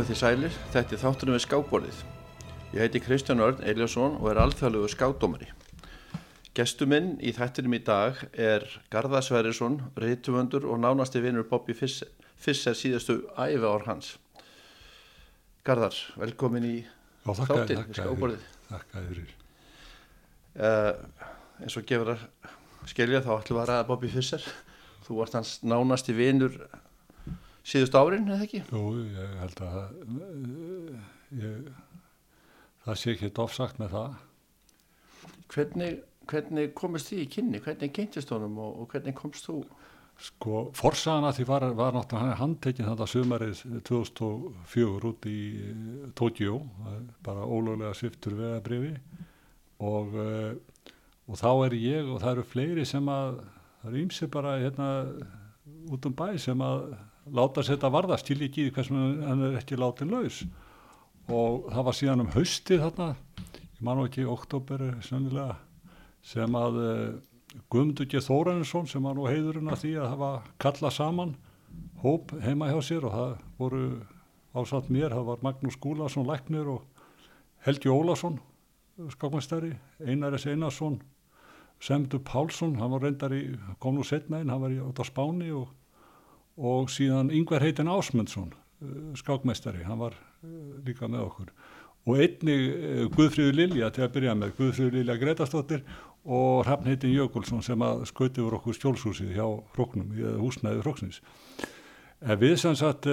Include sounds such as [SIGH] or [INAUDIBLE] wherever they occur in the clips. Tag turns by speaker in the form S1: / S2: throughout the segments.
S1: Komið því sælir, þetta er þáttunum við skákborðið. Ég heiti Kristján Örn Eliasson og er alþjóðlegu skákdómari. Gestu minn í þættinum í dag er Garða Sverrisson, reytumundur og nánasti vinnur Bobby Fisser, Fisser síðastu æfi ár hans. Garðar, velkomin í
S2: Já, þakka,
S1: þáttin
S2: þakka,
S1: skákborðið.
S2: þakka fyrir.
S1: Uh, eins og gefur að skilja þá ætlum við að ræða Bobby Fisser. Þú varst hans nánasti vinnur síðust árin, eða ekki?
S2: Jú, ég held að uh, ég, það sé ekki ofsagt með það.
S1: Hvernig, hvernig komist þið í kynni? Hvernig kynntist honum og, og hvernig komst þú?
S2: Sko, forsagan að því var, var náttúrulega handtekinn þetta sumarið 2004 út í eh, Tókjó, bara ólöglega sviftur vegabrifi og, uh, og þá er ég og það eru fleiri sem að, það eru ímsi bara hérna út um bæ sem að láta sér þetta varða, skil ekki í hvers með hann er ekki látin laus og það var síðan um haustið þarna, ég man ekki oktober sannilega, sem að uh, Guðmundur G. Þórarinsson sem var nú heiðurinn að því að hafa kallað saman hóp heima hjá sér og það voru ásatt mér, það var Magnús Gúlason Læknir og Helgi Ólason skakmestari, Einar S. Einarsson Semdur Pálsson, hann var reyndar í, kom nú setna inn, hann var í átt á Spáni og, og síðan Yngvar heitin Ásmundsson skákmestari, hann var uh, líka með okkur og einnig uh, Guðfríður Lilja til að byrja með, Guðfríður Lilja Gretastóttir og Hrafn heitin Jökulsson sem að skauti yfir okkur skjólshúsið hjá hróknum, húsnæði hróksnins. Við sem sagt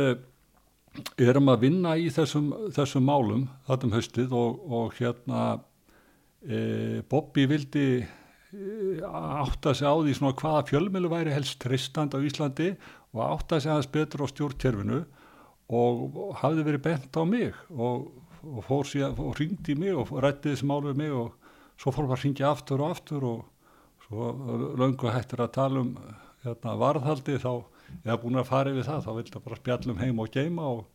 S2: erum að vinna í þessum, þessum málum þarna um haustið og, og hérna e, Bobby vildi átta sig á því svona hvaða fjölmilu væri helst tristand á Íslandi og átta sig aðeins betur á stjórnkerfinu og hafði verið bent á mig og, og fór síðan og ringdi mig og rætti þessi mál við mig og svo fór bara að ringja aftur og aftur og svo löngu hættir að tala um hérna, varðhaldi þá eða búin að fara yfir það þá vildi bara spjallum heim og geima og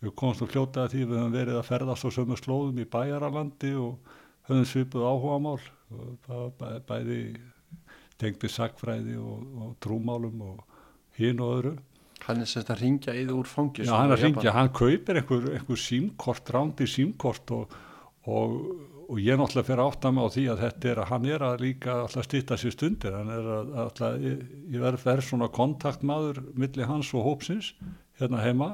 S2: við komumst og fljótaði því við höfum verið að ferðast á sömu slóðum í bæjaralandi og höfum svipuð áhuga mál bæði tengdi sagfræði og, og trúmálum og hín og öðru.
S1: Hann er semst að ringja þú úr fangis
S2: Já, hann er að ringja, hann kaupir einhver, einhver símkort, rándi símkort og, og, og ég náttúrulega fyrir átt að mig á því að þetta er að hann er að líka alltaf stýta sér stundir, hann er að alltaf, ég, ég verð verð svona kontaktmaður millir hans og hópsins hérna heima.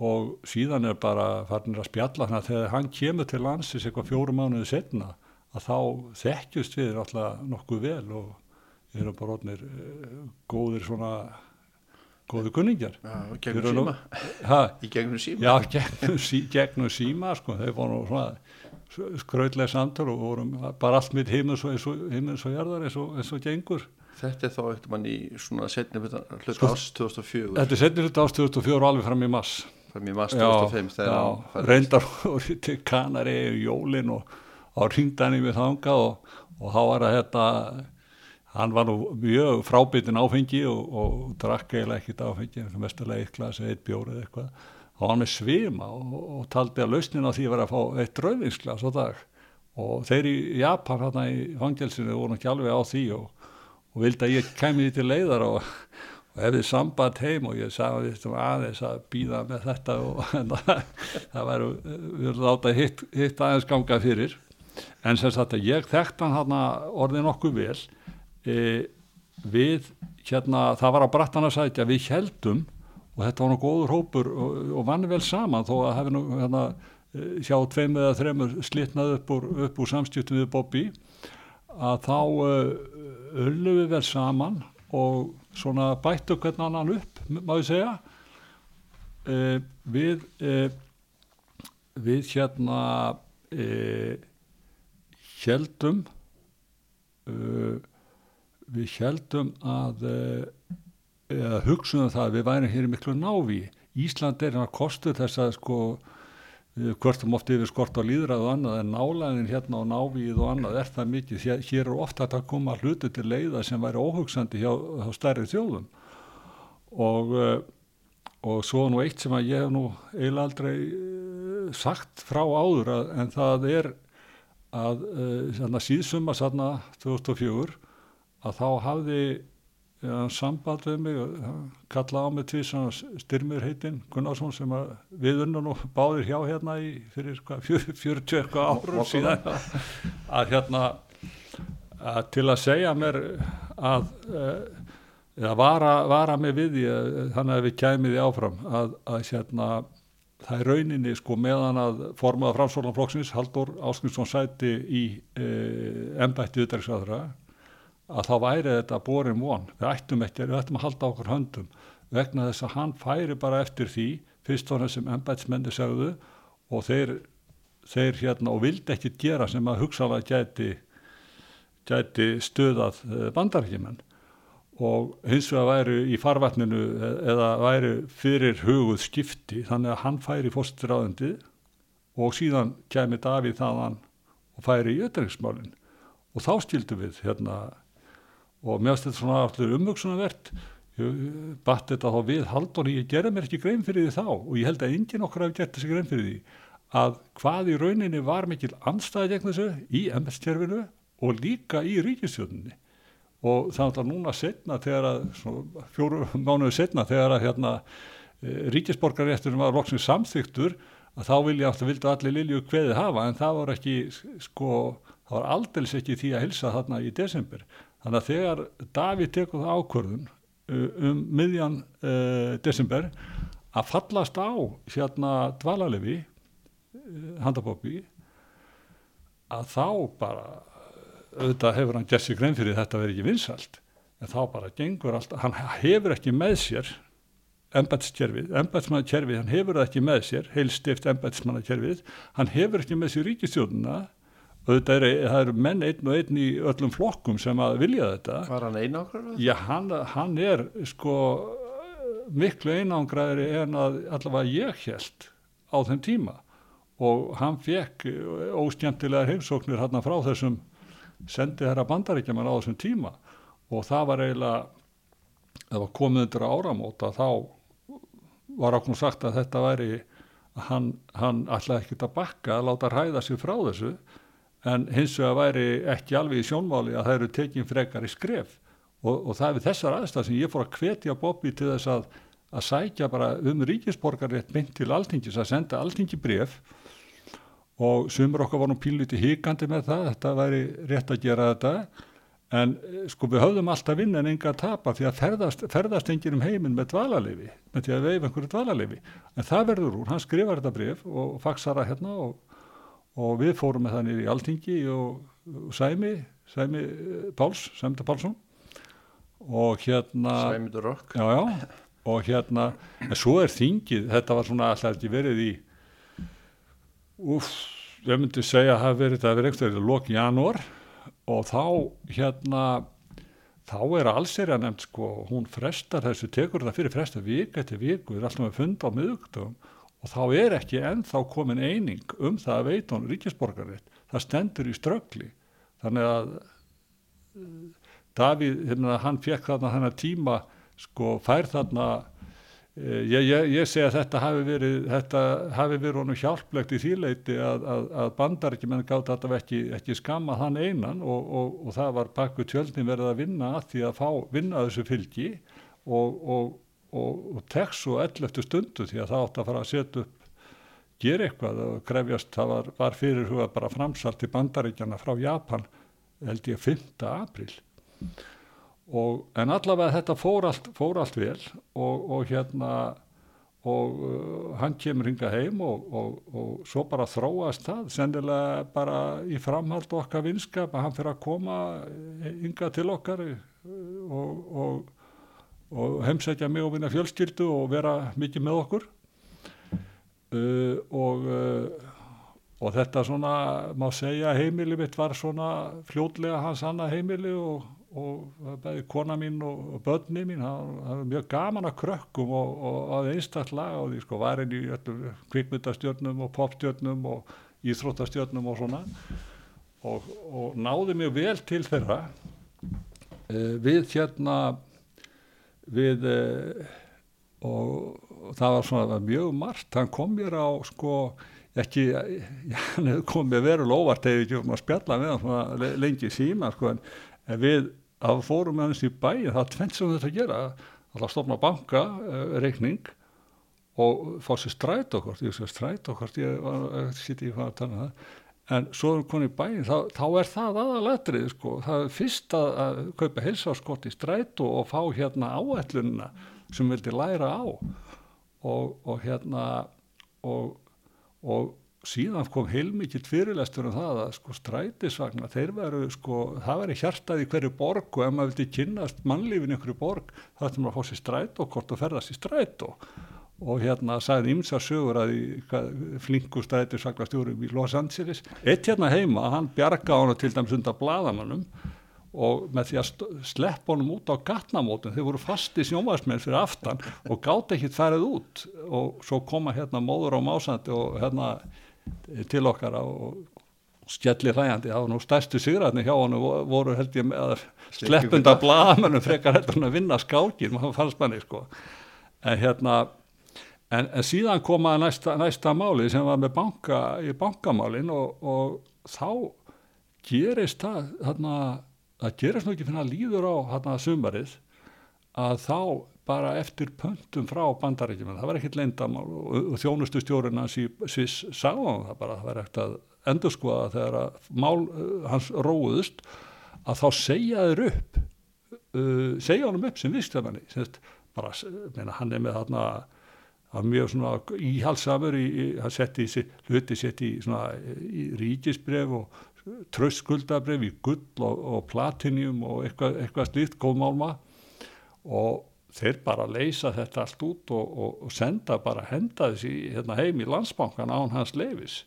S2: Og síðan er bara farinir að spjalla hann að þegar hann kemur til landsins eitthvað fjóru mánuði setna að þá þekkjust við alltaf nokkuð vel og erum bara orðnir góðir svona góðu kunningjar.
S1: Já, gegnum síma.
S2: Ha,
S1: Í gegnum síma.
S2: Já, gegnum, sí, gegnum síma sko, þeir voru svona skrautlega samtal og vorum bara allt mitt heimins og, heimins og jarðar eins og, eins og gengur.
S1: Þetta er þá eitthvað mann í svona setni hluta
S2: Sko,
S1: árs 2004
S2: Þetta er setni hluta árs 2004 og alveg fram í mass
S1: fram í mass 2005
S2: Já, já reyndar og til Kanari og Jólin og á ringdani við þanga og, og þá var að þetta hann var nú mjög frábyttin áfengi og, og drakk eiginlega ekkit áfengi mestalega eitt glas eða eitt bjór eða eitthvað. Þá var hann með svima og, og taldi að lausnin á því var að fá eitt rauðinsglas á dag. Og þeir í Japan hérna í fangelsinu voru ekki alveg á því og, og vildi að ég kemi því til leiðar og, og hefði samband heim og ég sagði aðeins að býða með þetta og [LAUGHS] það var við láta hitt, hitt aðeins ganga fyrir en sem sagt að ég þekkt hann hérna orðið nokkuð vel. E, við hérna það var á Brattanarsætja við heldum og þetta var nú góður hópur og, og vann vel saman þó að hefði nú hérna hjá tveim eða þremur slitnað upp úr, upp úr samstjöftum við Bobby að þá öllum við vel saman og svona bættu hvernig annan upp ég segja. E, við e, við hérna e, heldum við heldum að eða hugsunum það að við værum hér miklu návi. Ísland er hérna kostur þess að sko hvort um oft yfir skort á líðrað og annað en nálæðin hérna á návið og annað er það mikið, hér, hér er ofta að koma hluti til leiða sem væri óhugsandi hjá, hjá stærri þjóðum. Og og svo nú eitt sem að ég hef nú eiginlega aldrei sagt frá áður að, en það er að uh, síðsumma sanna 2004 að þá hafði hann samband við mig kallaði á mig tvís styrmir heitinn Gunnarsson sem að við unnan og báðir hjá hérna í fyrir hvað, fjör- 40 eitthvað árum síðan að hérna að til að segja mér að uh, eða vara, vara mig við því að, þannig að við kæmið því áfram að, að hérna það er rauninni sko meðan að formaða framsvörlanflokksins Haldur Áskinsson sæti í embætti utryggsvæðra að þá væri þetta borin von. Við ættum ekki, við ættum að halda okkur höndum vegna þess að hann færi bara eftir því fyrst næst sem embætsmenni segðu og þeir, þeir hérna og vildi ekki gera sem að hugsalega gæti gæti stöðað bandarækjumenn og hins vegar væri í farvatninu e- eða væri fyrir huguð skipti þannig að hann færi fórstur og síðan kemur Davíð þaðan og færi í ötteringsmálin og þá skildum við hérna og finnst þetta svona allir umvöksunarvert batt þetta þá við Halldóri, ég gerði mér ekki grein fyrir því þá og ég held að enginn okkar hafi gert þessi grein fyrir því að hvað í rauninni var mikil anstæði gegn þessu í MS-tjörfinu og líka í ríkistjóninni og þannig að núna setna þegar að fjóru mánuðu setna þegar að hérna ríkisborgarrétturinn var loksins samþyktur að þá vilja alltaf vildu allir Lilju kveði hafa en það var ekki sko, það var aldels ekki því að hilsa þarna í desember. Þannig að þegar Davíð tekur það ákvörðun um miðjan uh, desember að fallast á hérna dvalalefi handabópi að þá bara auðvitað hefur hann gert sér grein fyrir þetta verið ekki vinsalt en þá bara gengur alltaf, hann hefur ekki með sér embætskerfið, embætsmannakerfið hann hefur það ekki með sér, heilstift embætsmannakerfið, hann hefur ekki með sér ríkistjórnuna auðvitað er, það eru menn einn og einn í öllum flokkum sem að vilja þetta.
S1: Var hann eina okkur?
S2: Já, hann, hann er sko miklu einangraðri en að allavega ég held á þeim tíma. Og hann fekk óskjöntilega heimsóknir hérna frá þessum sendi herra bandaríkjaman á þessum tíma og það var eiginlega það var komið undir áramóta þá var okkur sagt að þetta væri hann, hann ætlaði ekkert að bakka að láta ræða sig frá þessu en hins vegar væri ekki alveg í sjónmáli að það eru tekin frekar í skref. Og, og það er við þessar aðstæð sem ég fór að hvetja Bobby til þess að, að sækja bara um ríkisborgarrétt mynd til alþingis að senda alþingi bref og sumur okkar var nú píluti híkandi með það, þetta væri rétt að gera þetta. En sko við höfðum alltaf vinn en enga að tapa því að ferðast, ferðast enginn um heiminn með dvalalefi, með því að veif einhverju dvalalefi, en það verður úr, hann skrifar þetta bref og faxar það hérna og, og við fórum með það nýri í Altingi og, og Sæmi, Sæmi Páls, Sæmda Pálsson. Og hérna
S1: Sæmundur Rokk.
S2: Og hérna en svo er þingið, þetta var svona alltaf ekki verið í uff, ég myndi segja að það verið það verið einhverju lók janúar og þá hérna þá er allsirja nefnt sko hún frestar þessu, tekur það fyrir fresta vik eftir viku, er alltaf með fund á miðugtum og þá er ekki ennþá komin eining um það að veit hún ríkisborgaritt, það stendur í ströggli. Þannig að uh, Davíð, hérna, hann fekk þarna þennan tíma sko fær þarna ég, ég, ég segi að þetta hafi verið þetta hafi verið honum hjálplegt í þýleiti að, að, að bandarækjumenn gátt þetta ekki, ekki skamma hann einan og, og, og það var bakku tjöldin verið að vinna að því að fá vinna þessu fylgi og, og og, og tek svo 11. stundu því að það átt að fara að setja upp gera eitthvað og grefjast það var, var fyrir huga bara framsalt í bandaríkjana frá Japan held ég 5. april og en allavega þetta fór allt, fór allt vel og, og hérna og uh, hann kemur hinga heim og, og, svo bara þróast það sennilega bara í framhald okkar vinskap að hann fyrir að koma hinga til okkar og og heimsækja mig og minna fjölskyldu og vera mikið með okkur. Uh, og, uh, og þetta svona má segja heimili mitt var svona fljótlega hans annað heimili og, og bæði kona mín og, og börni mín, það var mjög gaman að krökkum og að einstaklega og því sko var einn í kvikmyndastjörnum og popstjörnum og íþróttastjörnum og svona. Og náði mjög vel til þeirra. Uh, við hérna við eh, og, og það var svona var mjög margt, hann kom mér á sko ekki, [LAUGHS] hann kom mér veru lóvart eða ekki um að spjalla með hann lengi síma sko en við að fórum með hans í bæin það tvennt sem þetta gera að stofna banka, uh, reikning og fá sér stræt okkort ég sé stræt okkort ég sitt í hvað að tala um það. En svo erum við konið í bæin þá, þá er það aðalatrið sko. það er fyrst að, að kaupa heilsáskott í stræt og, og fá hérna áætlunina sem vildi læra á. Og, og hérna og, og síðan kom heilmikið fyrirlestur um það að sko strætisvagna þeir veru sko, það veri hjartað í hverju borg og ef maður vildi kynast mannlífin í hverju borg þá ættum maður að fá sér stræt og ferðast í stræt og hérna sagði ímsa sögur að flingu strætisvagnastjórum í Los Angeles. Eitt hérna heima, hann bjarga á hann til dæmis undan bladamannum og með því að sleppa honum út á gatnamótum, þeir voru fasti sjómasmenn fyrir aftan og gátt ekkit færið út. Og svo koma hérna móður á másandi og hérna til okkar og skjallir hlægandi, það var nú stærstu sigræðni hjá hann voru held ég með sleppunda bladamannum frekar heldur hann að vinna skákir, maður fannst manni sko. En hérna En, en síðan komaði næsta, næsta máli sem var með banka, í bankamálin og, og þá gerist það, þarna, það gerist nú ekki finna líður á þarna sumarið að þá bara eftir pöntum frá bandarækjum, það var ekkert leindamál og, þjónustu í Sviss sá það bara, það var ekkert að endur skoða þegar að mál uh, hans róðust að þá segja þeir upp, uh, segja hann upp sem vistjamanni, bara, meina, hann er með þarna var mjög svona íhalsamur í, í, hann setti hluti setti í svona í ríkisbref og tröskuldabref í gull og, og platinium og eitthvað, eitthvað slíkt góðmálma. Og þeir bara leysa þetta allt út og, og, og senda bara henda þessi hérna, heim í landsbankan án hans leifis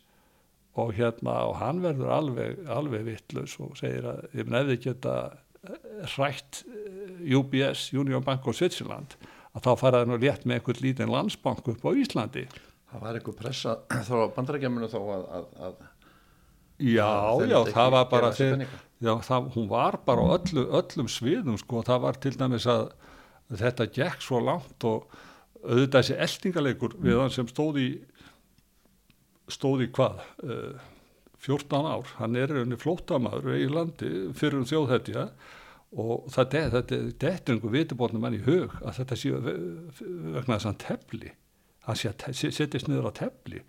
S2: og hérna og hann verður alveg, alveg vittlus og segir að ef nefði geta hrætt eh, UBS, Union Bank of Switzerland að þá faraði nú létt með einhvern lítinn landsbank upp á Íslandi.
S1: Það var einhver pressa þá bandarækjuminu þá að, að, að
S2: Já, já, það var bara þeir, já, það, hún var bara á öllu, öllum sviðum sko, það var til dæmis að þetta gekk svo langt og auðvitað þessi eldingaleikur við hann sem stóði stóði hvað? Uh, 14 ár, hann er unni flótamaður í landi fyrir um þjóðhættja og það er þetta einhver vitibórnum mann í hug að þetta sé vegna þess að hann tefli. Hann setjast niður á tefli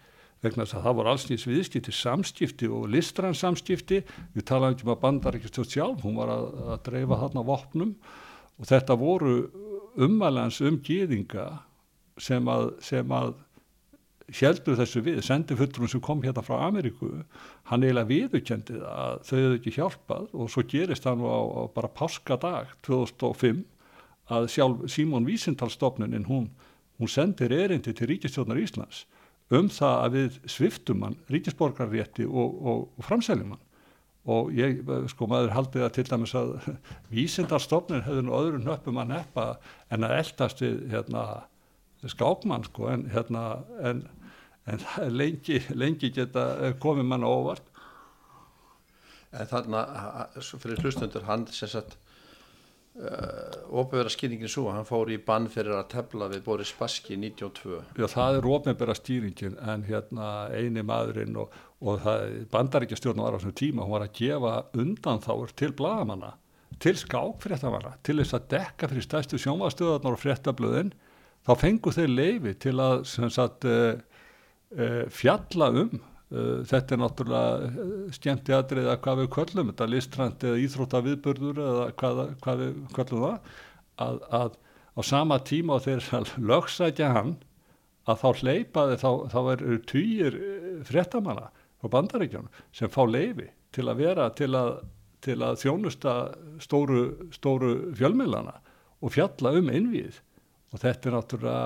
S2: vegna þess að það voru alls nýtt viðskipti samskipti og listrann samskipti. Við talaðum ekki um að bandar ekki stjórn sjálf hún var að, að dreifa þarna vopnum og þetta voru umælans um gýðinga sem að, að heldur þessu við, sendifullurinn sem kom hérna frá Ameríku, hann eiginlega viðurkendi að þau hefðu ekki hjálpað og svo gerist hann á, á bara páskadag 2005 að sjálf Símón Vísindalstofnunin hún, hún sendir erindi til Ríkistjónar Íslands um það að við sviftum hann ríkisborgarrétti og, og, og framseljum hann og ég, sko maður haldið að til dæmis að [LAUGHS] Vísindalstofnunin hefði nú öðru nöppum að neppa en að eldast við hérna skákmann sko en hérna en, en [LAUGHS] lengi, lengi geta komið manna óvart.
S1: En þarna fyrir hlustundur hann sem sagt uh, óbyrra skýringin svo hann fór í bann fyrir að tefla við Boris Baski 92
S2: Já það er óbyrra skýringin en hérna eini maðurinn og, og bandaríkjastjórn var á þessum tíma hún var að gefa undanþáur til blagamanna til skákfréttamanna til þess að dekka fyrir stæstu sjónvastöðarnar og fréttablöðin þá fengu þeir leifi til að sagt, uh, uh, fjalla um uh, þetta er náttúrulega skemmti aðrið að hvað við kvöllum þetta listrand eða íþróttaviðbörður eða hvað, hvað við kvöllum það að, að á sama tíma og þeir [LAUGHS] lögsækja hann að þá hleypaði þá, þá eru týjir fréttamanna á bandaríkjónum sem fá leifi til að vera til að, til að þjónusta stóru, stóru fjölmiðlana og fjalla um innvíð. Og þetta er náttúrulega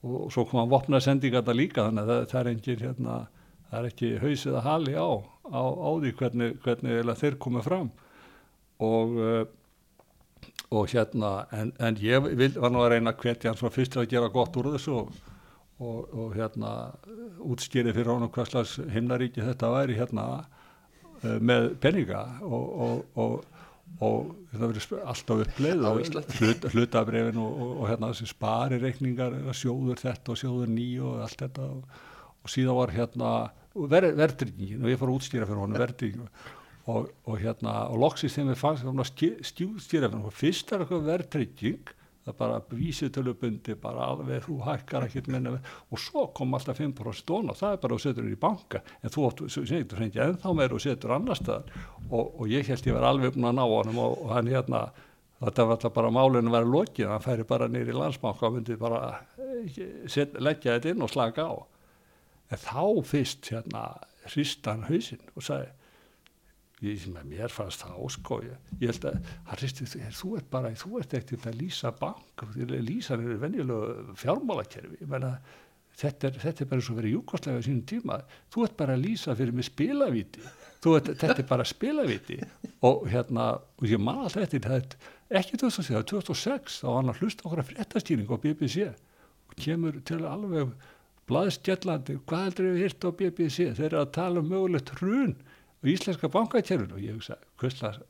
S2: og svo koma vopna sendingarna líka þannig að það, það er engin hérna, það er ekki hausið að hali á á, á því hvernig, hvernig þeir komið fram. Og uh, og hérna en, en ég vil, var nú að reyna að hvetja hans frá fyrst að gera gott úr þessu og, og, og hérna útskýri fyrir honum hvað slags himnaríki þetta væri hérna uh, með peninga og, og og það verður alltaf uppleið hlut, hlutabrefin og, og, og hérna þessi sparireikningar sjóður þetta og sjóður nýju og allt þetta og, síðan var hérna ver, verðryggingin og ég fór að útstýra fyrir honum verðryggingin og, og hérna og loksist þeim við fannst stjústýrefn og fyrst er eitthvað verðtrygging það bara vísitölubundi bara alveg þú hækkar ekkert minna og svo kom alltaf 5% dón og það er bara að setja þér í banka. En þú setur fengið ennþá meir og setur annar stað og, og ég held ég verði alveg um að ná honum og, og hann hérna þetta var alltaf bara málinu að vera lokið. Hann færi bara nýri landsbanka og myndi bara eh, set, leggja þetta inn og slaka á. En þá fyrst hérna hristan hausinn og sagði ég mér fannst það áskója ég held að hristi þú ert bara, þú ert ekkert að lýsa bank lýsa er venjulegu fjármálakerfi. Þetta, er, þetta er bara svo verið júkostlega sínum tíma. Þú ert bara að lýsa fyrir mig spilavíti. Ert, þetta er bara spilavíti. Og hérna, og ég man alltaf þetta ekki 2006, 2006 þá var hann að hlusta okkur að fréttastýring á BBC og kemur til alveg blaðstjallandi, hvað heldur við hirt á BBC þeir eru að tala um mögulegt hrun og íslenska bankakjörun og ég hugsa, hvistlega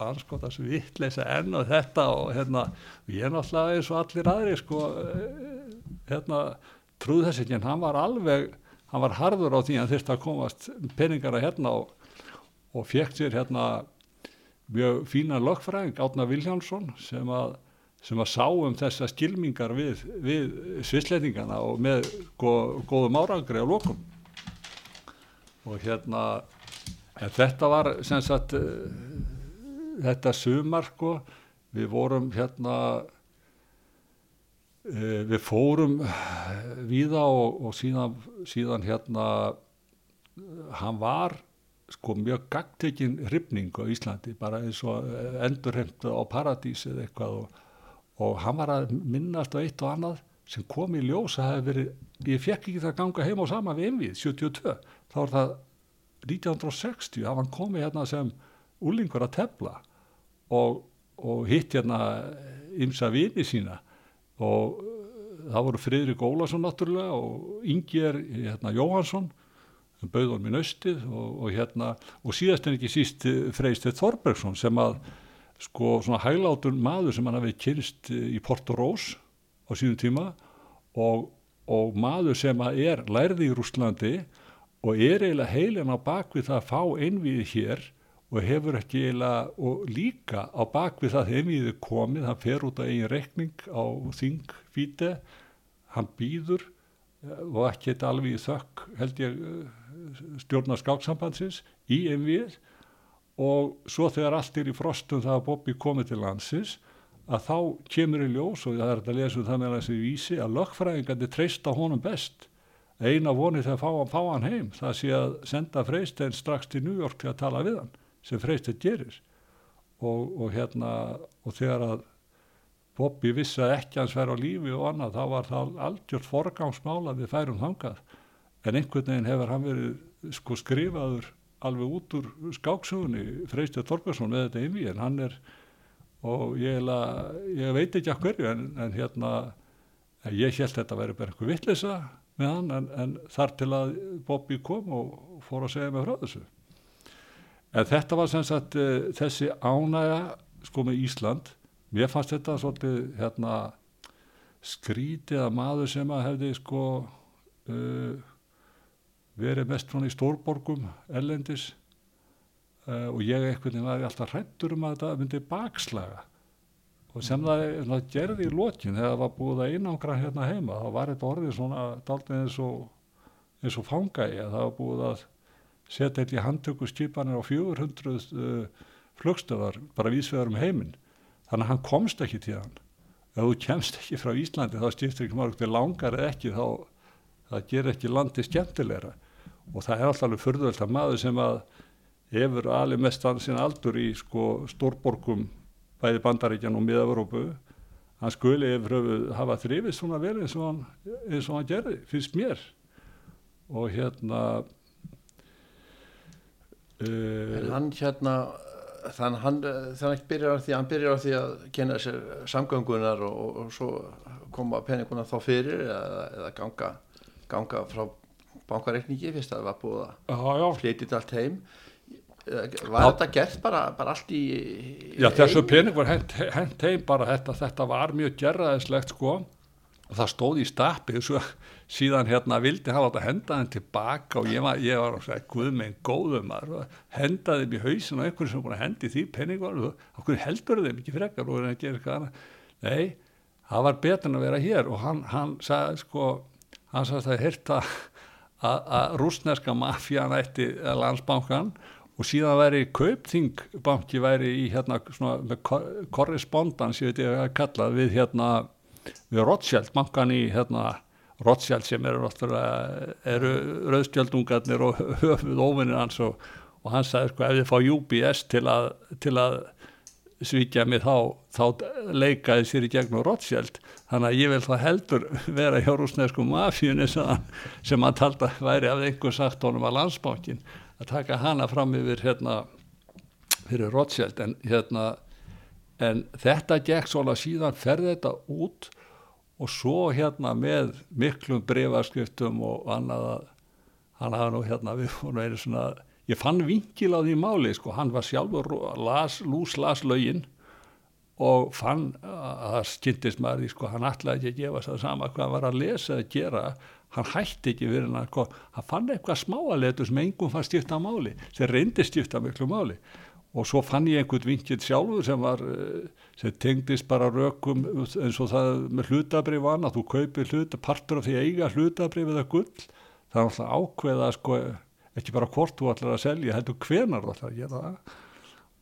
S2: anskotast vittleisa enn og þetta og hérna, og ég náttúrulega eins og allir aðri sko eh, hérna, trúð þessi en hann var alveg, hann var harður á því að þurfti að komast peningara hérna og, og fekk sér hérna mjög fína lögfræðing Átna Viljánsson sem að sem að sá um þessa skilmingar við, við svisleitingana og með góðum árangri á lokum. Og hérna en þetta var sem sagt uh, þetta sumar sko við vorum hérna uh, við fórum viða og, og síðan, síðan hérna hann var sko mjög gagtekinn hrifning á Íslandi bara eins og endurheimt á Paradís eða eitthvað og, og hann var að minnast á eitt og annað sem kom í ljós að það hefði verið, ég fekk ekki það að ganga heim á sama við einvið 72, þá var það 1960 hafa hann komið hérna sem úlingur að tefla og, og hitt hérna ymsa vini sína. Og uh, það voru Fridrik Ólason náttúrulega og Inger hérna, Jóhansson bauð honum í nöstið og, og hérna og síðast en ekki síst uh, Freistið Þorbergsson sem að sko svona hæglátur maður sem hann hafi kynst uh, í Porto Rós á sínum tíma og, og maður sem að er lærði í Rúslandi og er eiginlega heilin á bakvið það að fá einviði hér og hefur ekki eiginlega og líka á bakvið það að einviði komið, hann fer út á eigin rekning á þingfíti hann býður eh, og ekki þetta alveg í þökk held ég eh, stjórnar skáksambandsins í einvið og svo þegar allt er í frostum það að Bobby komið til landsins að þá kemur í ljós og það er að lesa um það með þessi vísi að lögfræðingandi treysta honum best eina vonið þegar fá, fá hann heim það sé að senda Freystein strax til New York til að tala við hann sem Freystein gerir. Og, og hérna og þegar að Bobby vissi að ekki hans verið á lífi og annað þá var það aldjört forgangsmála við færum þangað. En einhvern veginn hefur hann verið sko skrifaður alveg út úr skáksugunni Freystein Þorgarsson með þetta einví en hann er og ég, ég veit ekki að hverju en, en hérna ég held þetta vera bara einhver vittlisa með hann en, en þar til að Bobby kom og fór að segja mig frá þessu. En þetta var sem sagt uh, þessi ánæga sko með Ísland. Mér fannst þetta svolítið hérna skrítið að maður sem að hefði sko uh, verið mest frá í stórborgum ellendis uh, og ég eitthvað var alltaf hrættur um að þetta myndi bakslaga og sem það, það gerði í lókin þegar það var búið að einangra hérna heima þá var þetta orðið svona daldið eins og, eins og fangægi að það var búið að setja þetta í handtöku skipanir á 400 uh, flugstöðar bara vísvegar um heiminn. Þannig að hann komst ekki til hann. Ef þú kemst ekki frá Íslandi þá stiftir ekki margt til langar ekki þá það ger ekki landi skemmtilegra. Og það er alltaf alveg förðvöld að maður sem að hefur alveg mest ansinn aldur í sko stórborgum bæði bandaríkjan og miða-Európu hann skuli hafa þrifið svona vel eins og hann, eins og hann gerði, finnst mér. Og hérna
S1: uh, en hann hérna þannig hann, hann byrjar á því hann byrjar á því að kynna sér samgöngunar og, og, og svo koma peninguna þá fyrir eða, eða ganga, ganga frá bankareikningi fyrst að það var búið að flytja allt heim var þetta gert bara, bara allt í
S2: já þessu pening var hent, hent heim bara þetta, þetta var mjög gerraðislegt sko. Það stóð í stappi síðan hérna vildi hann láta henda hann tilbaka og ég var, ég var að segja guð með einn góðum og hendaði þeim í hausin og einhvern sem búin að hendi því penningar og okkur heldur þeim ekki frekar og það gerir annað? Nei, það var betur en að vera hér og hann, hann sagði sko hann sagði að það hirta að rúsneska mafjan ætti landsbankan og síðan væri kaupþingbanki væri í hérna svona korrespondans ég veit ég að kalla við hérna við Rothschild bankan í hérna Rothschild sem eru, eru rauðstjöldungarnir og [LAUGHS] höfuð óvinnir hans og, og hann sagði sko ef þið fá UBS til að, til að svíkja mig þá, þá leikaði sér í gegnum Rothschild. Þannig að ég vil það heldur vera hjá rúsnesku mafíunni sem hann talda væri af einhver sagt honum að landsbánkin að taka hana fram yfir hérna fyrir Rothschild. En hérna en þetta gekk svona síðan ferði þetta út og svo hérna með miklum breyfarskriftum og annað að hann hafa nú hérna [LAUGHS] við vorum einu svona ég fann vingil á því máli sko, hann var sjálfur las, lús las lögin og fann að það skindist maður því sko, hann ætlaði ekki að gefa það sama hvað hann var að lesa eða gera hann hætti ekki verið hann hann fann eitthvað smáaletur sem engum fann stifta máli sem reyndi stifta miklu máli. Og svo fann ég einhvern vingil sjálfur sem var sem tengdist bara rökum eins og það með hlutabrif var að þú kaupir hluta, partur af því eiga hlutabrif eða gull. Það er alltaf ákveða sko ekki bara hvort þú ætlar að selja heldur hvenar þú ætlar að gera það.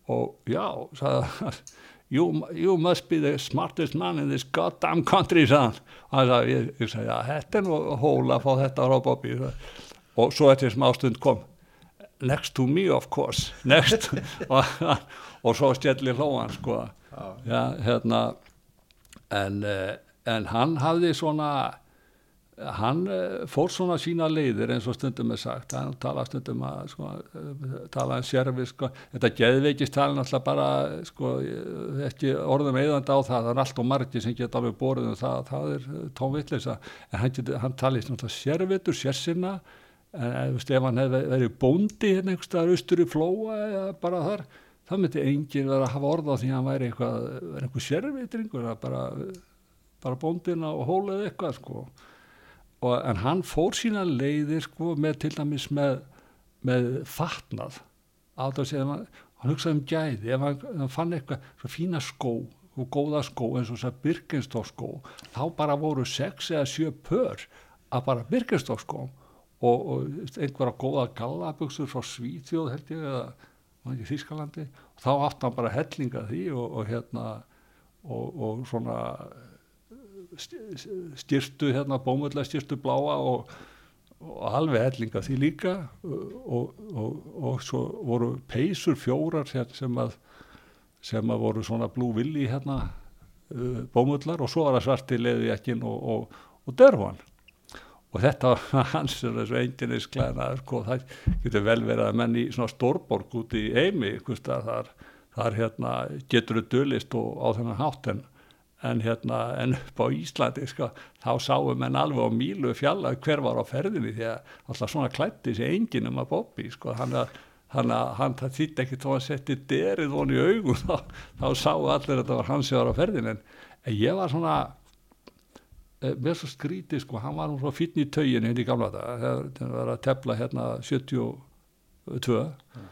S2: Og já, sagði you, you must be the smartest man in this goddamn country sagði hann. Og ég, sagði, já, þetta er nú hól að fá þetta á Bobby og svo eftir smá stund kom next to me of course. [LAUGHS] Next. [LAUGHS] Og, svo stjelli hlóan sko. Já, hérna. En, eh, en hann hafði svona hann eh, fór svona sína leiðir eins og stundum er sagt. Hann tala stundum að sko, eh, tala um sérfi sko. þetta geðveikist tala náttúrulega bara sko, ekki orðum eðanda á það. Það er allt og margi sem geta alveg borðið um það, það er eh, tónvillisa en hann, hann tali náttúrulega sérvitur, sérsinna en ef hann hefði verið bóndi hérna einhverstaðar austur í flóa eða bara þar það myndi enginn vera að hafa orða því að hann væri eitthvað, eitthvað sérvitringur bara, bara bóndin á hólið eitthvað sko og, en hann fór sína leiðir sko, með til dæmis með, með fatnað. Hann, hann hugsaði um gæði ef hann, hann fann eitthvað svo fína skó og góða skó eins og þess að Birkenstock-skó þá bara voru sex eða sjö pör að bara Birkenstock-skó og, og einhverja góða gallaböksur frá Svítjóð held ég eða í Þískalandi og þá hann bara hellinga því og, og hérna og svona styrtu hérna bómullega styrtu bláa og, og alveg hellinga því líka. Og, og, og svo voru peysur fjórar sem að sem að voru svona blúvilli hérna uh, bómullar og svo var það svarti leði ekkin og dörfan og þetta var [LAUGHS] hans þessu eindinis klæna sko, það getur vel verið að menn í svona stórborg út í heimi þar, þar hérna, getur þau dölist og á þennan hátt en en hérna en upp á Íslandi sko, þá sáum en alveg á mílu fjalla hver var á ferðinni því að alltaf svona klætti sér enginn um að Bobby sko, hann að hann, hann það þýtti ekki þá að setja derið von í augum [LAUGHS] þá, þá sáu allir að það var hans sem var á ferðinni en, ég var svona eh, með svo skrítið sko, hann var svona fítni í tauginu hérna í gamla það það var að tefla hérna 72 mm.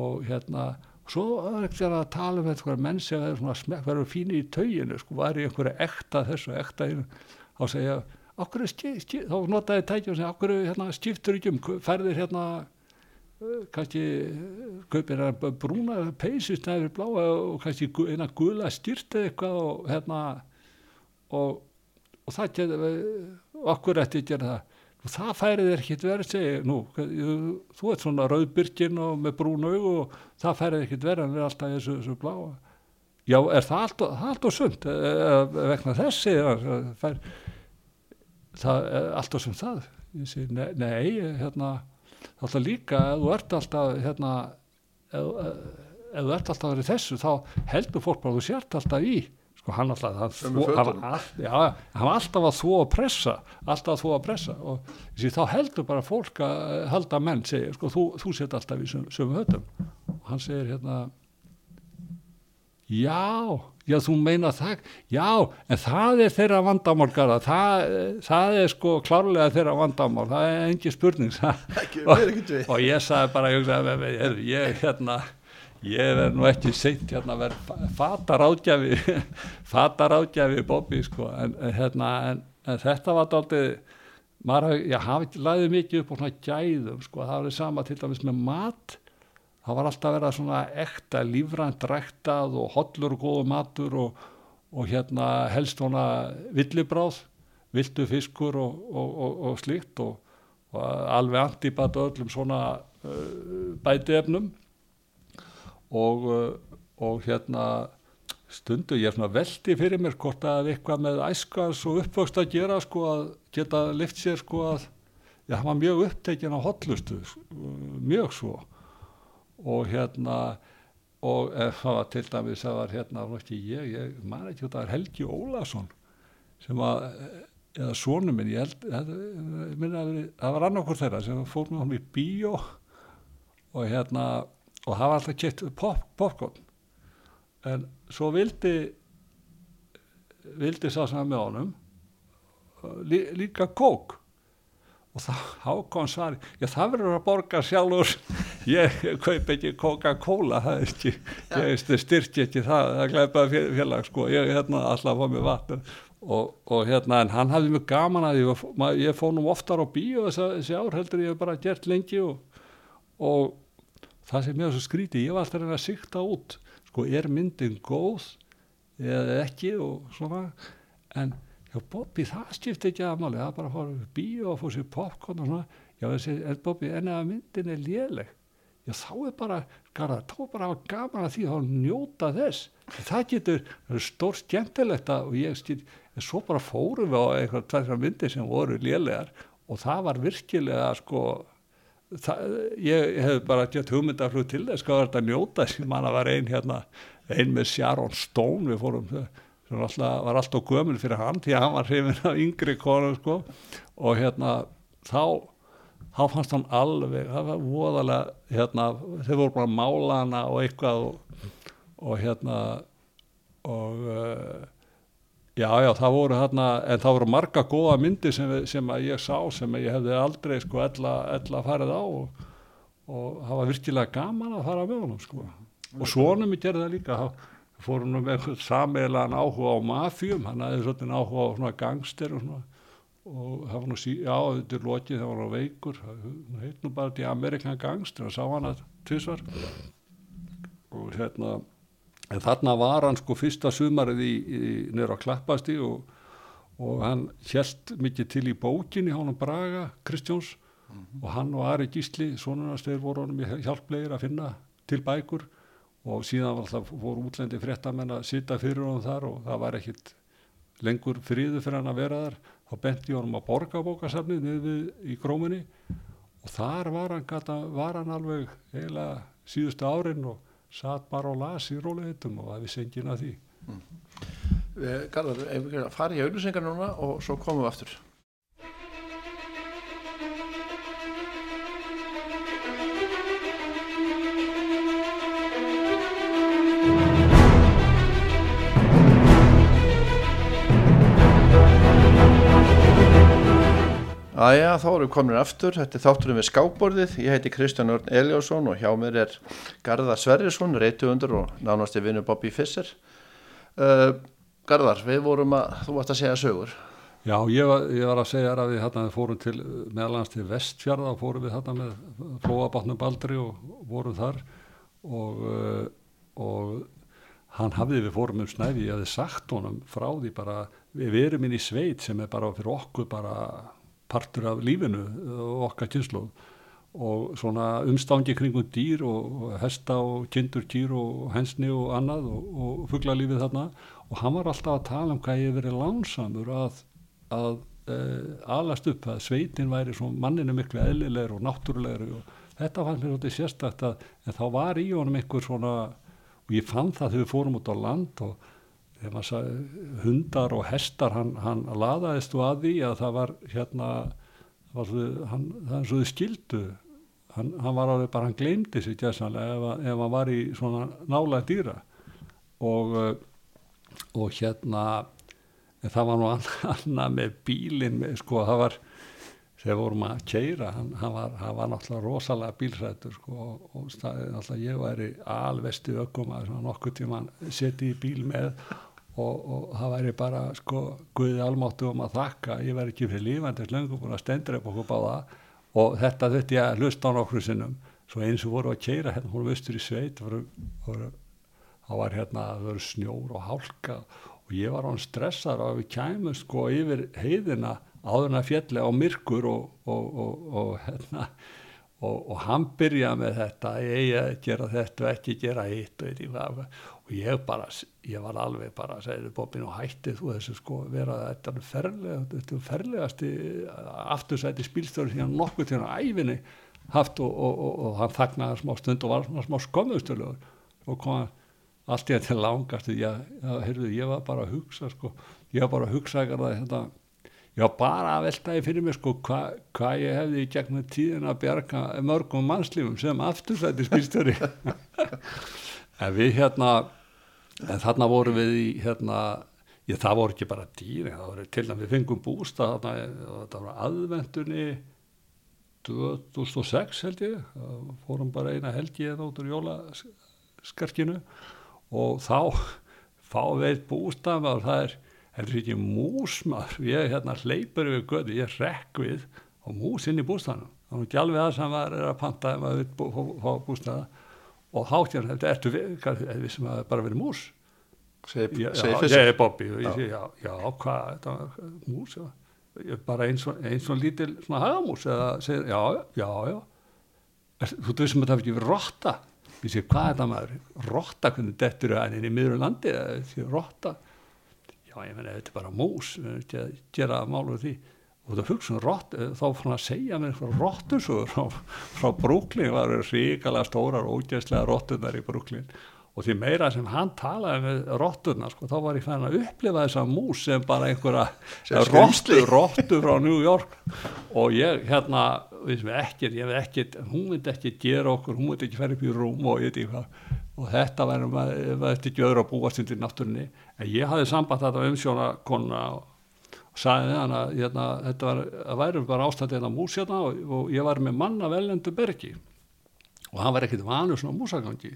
S2: og hérna svo er ekki að tala um þetta menn sem verður fínir í tauginu sko, var í einhverju ekta þessu ekta þá segja okkur skip, skip, þá notaði tækjum segja okkur hérna, skiptur ekki um færðir hérna uh, kannski kaupir hérna brúna peysist eða bláa og kannski eina gula styrt eða eitthvað og hérna og, og það getur okkur eftir að gera það það færið er ekkit verið að segja nú, þú ert svona rauðbyrgin og með brún aug og það færið er ekkit verið að vera alltaf þessu, þessu bláa. Já, er það alltaf, alltaf sund vegna þessi fær, það er alltaf sund það. Sé, nei, nei, hérna alltaf líka, ef þú ert alltaf hérna ef, ef þú ert alltaf verið þessu, þá heldur fólk bara þú sért alltaf í sko hann alltaf hann, var alltaf að þvó að pressa alltaf að þvó að pressa. Og þessi, þá heldur bara fólk að halda menn segir sko þú, þú set alltaf í sömu höttum og hann segir hérna já, já þú meina það já, en það er þeirra vandamál það, það er sko klárlega þeirra vandamál, það er engi spurning. [LAUGHS] Og, og ég sagði bara ég, ég hérna ég verð nú ekki seint hérna að vera fatar átgjafi [LAUGHS] fatar átgjafi Bobby sko en, hérna, en, en þetta var daldið maður ég hafi laðið mikið upp á svona gæðum sko, það var sama til dæmis með mat. Það var alltaf verið svona ekta lífrænt ræktað og hollur og góðu matur og, og hérna helst svona villibráð vildu fiskur og, og, og slíkt og alveg antibata öllum svona uh, bætiefnum og, uh, og hérna stundu ég er svona veldi fyrir mér hvort að eitthvað með æskans og uppvöxt að gera sko að geta lift sér sko að hann var mjög upptekinn á hotlustu mjög svo. Og hérna og það var til dæmis það var hérna, ég, ég man ekki þetta var Helgi Ólason sem var eða sónum minn, ég held það, minna, það var annarkur þeirra sem fór með hann í bíó. Og hérna og var alltaf kett pop, popcorn. En svo vildi vildi sá sem með honum lí, líka kók og þá hákon svar já það verður að borga sjálfur. Ég kaup ekki Coca-Cola það er ekki, ég styrki ekki það, það gleipaði félag sko. Ég hérna alltaf fóð með vatn. Og, og hérna en hann hafði mjög gaman að ég, ég fóð nú oftar á bíu þessi ár heldur ég hef bara gert lengi og, og það sem ég var svo skríti, ég var alltaf að sikta út. Sko er myndin góð eða ekki og svona en já Bobby það skipti ekki að máli. Það bara fór bíu og fór sér popcorn og svona. Já þessi en Bobby en ef myndin er léleg? Já þá er bara garða, þá er bara að gaman að því þá njóta þess. Það getur, stór skemmtilegt og ég skil, en svo bara fórum við á eitthvað tveitra myndir sem voru lélegar og það var virkilega sko það, ég hef bara gett hugmyndaflug til þess hvað var þetta njóta. Sem manna var ein hérna, ein með Sharon Stone. Við fórum sem alltaf, var alltaf gömul fyrir hann því að hann var hrifin af yngri konum sko. Og hérna þá þá fannst hann alveg, það var voðalega hérna, þeir voru bara málana og eitthvað og, og hérna og uh, já, já, það voru hérna en það voru marga góða myndir sem, sem að ég sá, sem ég hefði aldrei sko ella, farið á og, og það var virkilega gaman að fara með honum sko. Og svonum ég gerði það líka, þá fórum við með sameilan áhuga á mafjum hann aðeins svona áhuga á svona gangster og svona og það var nú sí, já þetta er lokið það var nú veikur það heit nú bara til Amerikan Gangster og sá hann að tvisvar. Og hérna en þarna var hann sko fyrsta sumarið í, í nýra á Klappasti og, og hann held mikið til í bókinni hann Braga Kristjóns mm -hmm. og hann og Ari Gísli svonunastegir voru honum í hjálplegir að finna til bækur. Og síðan var alltaf voru útlendi fréttamenn að sita fyrir honum þar og það var ekkit lengur fríðu fyrir hann að vera þar. Þá benti honum að borgabókasafnið niður í gróminni og þar var hann, gata, var hann alveg heila síðustu árin og satt bara og las í róleitum og það vissi engin að því
S1: mm. Garðar, ef við farum í auðvisingar núna og svo komum við aftur Æja, þá erum við komin aftur, þetta er þátturinn við skábborðið, ég heiti Kristján Örn Eliásson og hjá mér er Garðar Sverrisson, reytuundur og nánasti vinnu Bobby Fisser. Uh, Garðar, við vorum að, þú varst að segja sögur.
S2: Já, ég var, ég var að segja að við hérna fórum til, meðalans til Vestfjörða fórum við hérna með Flóabátnum Baldri og vorum þar og, uh, og hann hafði við fórum um snæfi, ég hefði sagt honum frá því bara, við erum inn í sveit sem er bara fyrir okkur bara partur af lífinu og okkar kynslu og svona umstangi kringum dýr og hesta og kindur dýr og hensni og annað og, og fugglalífið þarna. Og hann var alltaf að tala um hvað ég verið lánsamur að, að e, alast upp að sveitin væri manninu miklu eðlilegur og náttúrulegur og þetta fannst mér alltaf sérstakt að þá var í honum einhver svona og ég fann það þegar við fórum út á land og hundar og hestar hann, hann laðaðist og að því að það var hérna var svo, hann, það er svo skildu hann, hann var alveg bara, hann gleymdi sér gæsanlega ef, ef hann var í svona nála dýra. Og, uh, og hérna það var nú [LAUGHS] annað með bílinn með, sko það var þegar vorum að keira hann, hann, var, hann var náttúrulega rosalega bílrættur sko, og, og náttúrulega ég væri alvesti ökkum að nokkuð tíma setja í bíl með og, og það væri bara sko Guði almáttu um að þakka. Ég væri ekki fyrir lífandis lengum búin að stendur upp okkur báða. Og þetta þetta ég að hlusta á nokkru sinnum. Svo eins og voru að keira hérna, hún vistur í sveit voru, voru, það var hérna það voru snjór og hálka. Og ég var án stressar og við kæmum sko yfir heiðina áðurna fjalli á myrkur og, og, og, hérna, og hann byrja með þetta ég gera þetta og ekki gera hitt og ég bara ég var alveg bara að segja Bobin og hætti þú þessu sko vera þetta er ferlega, þetta er ferlegasti aftursæti spílstöru síðan nokkuð til hann æfinni haft og hann þagnaði smá stund og var smá skömmustöluður og kom allt í þetta langast ég, heyrðu, ég var bara að hugsa sko, ég var bara að hugsa ekki að þetta já bara að veltaði fyrir mig sko hvað hva ég hefði í gegnum tíðin að bjarga mörgum mannslífum sem aftursæti spýrstöri [LAUGHS] en við hérna en þarna voru við í hérna ég, það voru ekki bara dýri það voru til að við fengum bústa það var aðvendunni 2006 held ég. Fórum bara eina helgi eða út úr jólaskarkinu og þá fá við bústað og það er heldur ekki músmar ég hérna hleypur við göðu, ég rekk við og mús inn í bústaðanum það var ekki alveg það sem var að panta ef maður vil fá bústaða. Og háttjörn heldur, ertu við, við sem að bara verið mús?
S1: Segi
S2: ég er Bobby og ég segi já, já hvað, þetta var mús já. bara eins og, eins og lítil svona hagamús eða segir, já, já, já. Þú veist sem að það ekki verið rotta. Ég segi hvað er það maður, rotta hvernig dettur það inn í miður landi, rotta já ég menna þetta er bara mús að gera málur því. Og það hugsa um rott þá fann að segja mér eitthvað rottusögur frá, frá Brooklyn. Var ríkala stórar og ógæslega rottunar í Brooklyn. Og því meira sem hann talaði með rottunar sko, þá var ég fæðin að upplifa þessa mús sem bara einhverja rottu, rottu frá New York. Og ég hérna ekkert, ég veit ekkert, hún myndi ekki gera okkur, hún myndi ekki ferja upp í rúm og ég veit ekki hvað og þetta væri maður ekki öðru að búast undir náttúrunni. En ég hafði samband þetta umsjóna konuna og, sagði hann að hérna, þetta var, að væri bara ástæðið hérna mús hérna og, og ég var með manna velendu bergi. Og hann var ekkit vanur svona músagangi.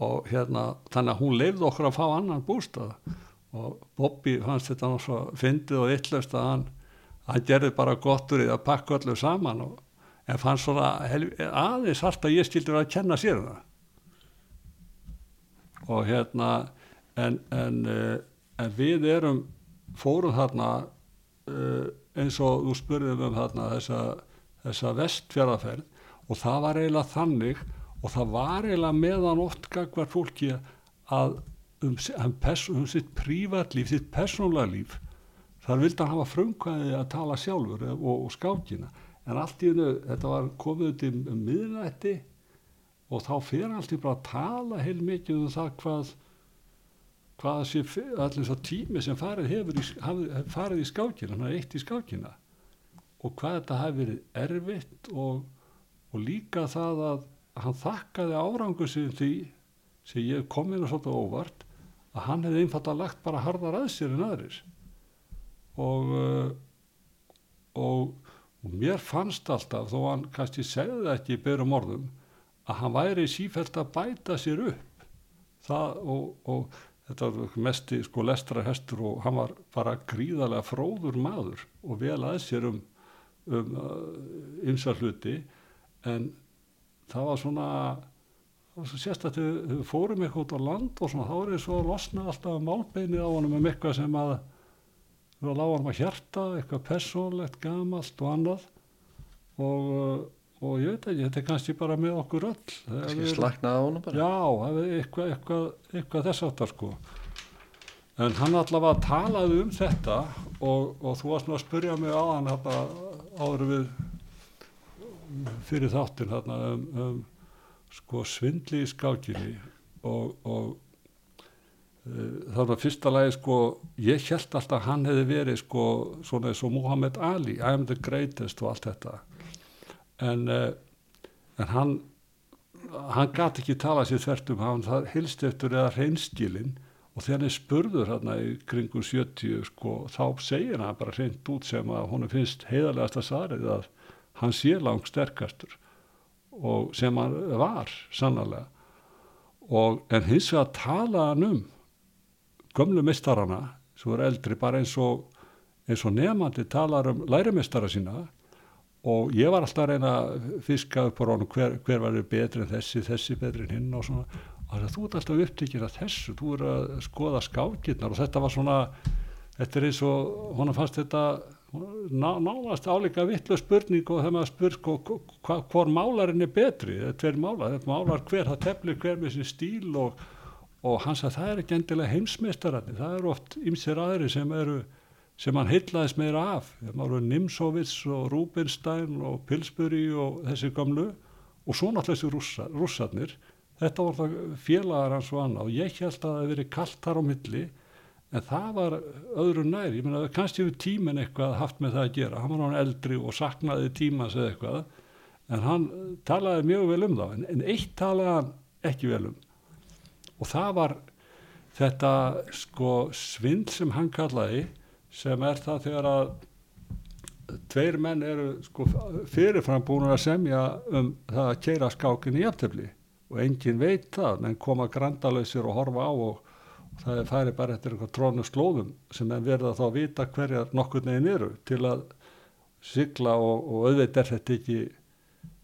S2: Og hérna þannig að hún leifði okkur að fá annan bústað. Og Bobby fannst þetta náttúrulega fyndið og yllust að hann, hann gerði bara gott úr því að pakka öllu saman og, en fannst svona aðeins alltaf ég skildi að kenna sér um það og hérna en, en, uh, en við erum fórum þarna uh, eins og þú spurðum um þarna þessa, þessa vestfjaraferð og það var eiginlega þannig og það var eiginlega meðan oft gagvar fólki að um, um, um sitt prívatlíf, sitt persónulega líf þar vildi hann hafa frumkvæði að tala sjálfur og, og skákina. En allt í hennu, þetta var komið til miðnætti og þá fyrir alltaf bara að tala heil mikið um það hvað hvað sé allir þess að tími sem farið hefur í, hafði, farið í skákina hann er eitt í skákina. Og hvað þetta hafi verið erfitt og, og líka það að hann þakkaði árangur sem því sem ég kom inn og svolítið óvart að hann hefði einfalt að lagt bara harðar að sér en aðris og uh, og, og mér fannst alltaf þó hann kannski segði það ekki í beirum orðum að hann væri sífælt að bæta sér upp. Það og, og þetta var mest í sko lestra hestur og hann var bara gríðarlega fróður maður og vel að sér um um ymsa uh, hluti. En það var svona sérstaklega þau fórum eitthvað út á land og svona þá er það svo að losna alltaf málbeinið á hann um eitthvað sem að við lágum að hjarta eitthvað persónlegt, gamalt og annað. Og uh, og ég veit ekki, þetta er kannski bara með okkur öll.
S1: Slaknaði á hann bara.
S2: Já, eitthvað, eitthvað, eitthvað þess aftar sko. En hann allavega talaði um þetta og, og þú varst nú að spurja mig á hann áður við fyrir þáttin þarna, um, um sko svindli í skákinni og, og uh, það var fyrsta lagi sko ég held alltaf hann hefði verið sko svona eins og Muhammad Ali I am the greatest og allt þetta en, uh, en hann hann gati ekki tala sér þvertum hann hilst eftir eða hreinskilin og þegar hann spurður hérna í kringum 70 sko þá segir hann bara hreint út sem að hún finnst heiðarlegasta svarið að hann sé langt sterkastur. Og sem hann var sannarlega. Og en hins vegar tala hann um gömlu mistarana sem voru eldri bara eins og eins og nefnandi talar um lærimistara sína og ég var alltaf að reyna að fiska upp á rónum hver, hver var betri en þessi, þessi betri en hinn og svona. Og þú ert alltaf upptíkin að þessu þú er að skoða skákirnar og þetta var svona þetta er eins og hún fannst þetta ná, nánast álíka vittlu spurning og þegar maður spur sko, hvort málarinn er betri þetta er málar, þetta málar hver það teflir hver með sin stíl og, og hans að það er ekki endilega heimsmeistararni það eru oft ymsir aðri sem eru sem hann heitlaðist meira af. Voru Nimsovits og Rubinstein og Pillsbury og þessi gamlu og svo náttúrulega þessi rússa, rússarnir. Þetta voru það félagar hans og annað og ég held að það hefði verið kallt þar á milli en það var öðru nær. Ég menna kannski hefur tíminn eitthvað haft með það að gera, hann var hann eldri og saknaði tímans eða eitthvað en hann talaði mjög vel um það en, en eitt talaði hann ekki vel um. Og það var þetta sko svind sem hann kallaði sem er það þegar að tveir menn eru sko fyrirfram búin að semja um það að keira skákin í aftöfli og engin veit það, menn koma grandalöysir og horfa á og, og það er færi bara eftir einhver trónu slóðum sem en verða þá að vita hverjar nokkur neginn eru til að sigla og, og auðvitað er þetta ekki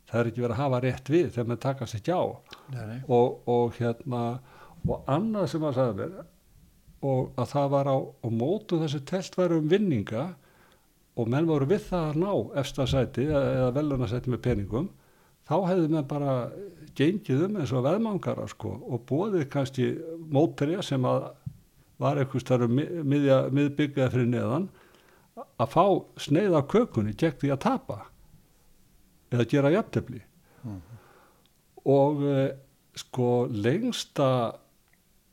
S2: það er ekki verið að hafa rétt við þegar mann takast ekki á. Og, og hérna og annað sem að sagði mér og að það var á og mótu þessu telt væri um vinninga og menn voru við það að ná efstasæti eða velunasæti með peningum þá hefði menn bara gengið um eins og veðmangara sko og bóðið kannski mótrija sem að var eitthvað starf miðbyggjaði fyrir neðan að fá sneið af kökunni gegn því að tapa eða gera jafntefni
S1: Mhm.
S2: og eh, sko lengsta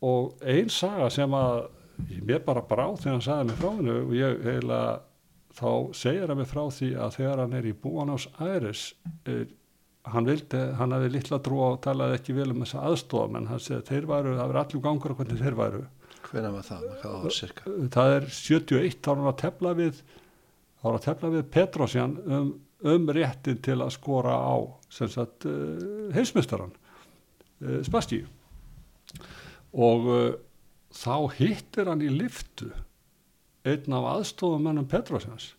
S2: og einn saga sem að mér bara brá þegar hann sagði mig frá hennu og ég eiginlega þá segir hann mig frá því að þegar hann er í Búanás Æris eh, hann vildi, hann hafi litla trú og talaði ekki vel um þessa aðstofn en hann segði þeir væru, það verið allir gangur á hvernig þeir væru
S1: Hvenær var það? Hvað var cirka?
S2: það er 71 þá er hann að tefla við þá er hann að tefla við Petrosjan um, um réttin til að skora á sem sagt uh, heimsmystaran uh, Spasti og uh, þá hittir hann í liftu einn af aðstofamennum Petrosjans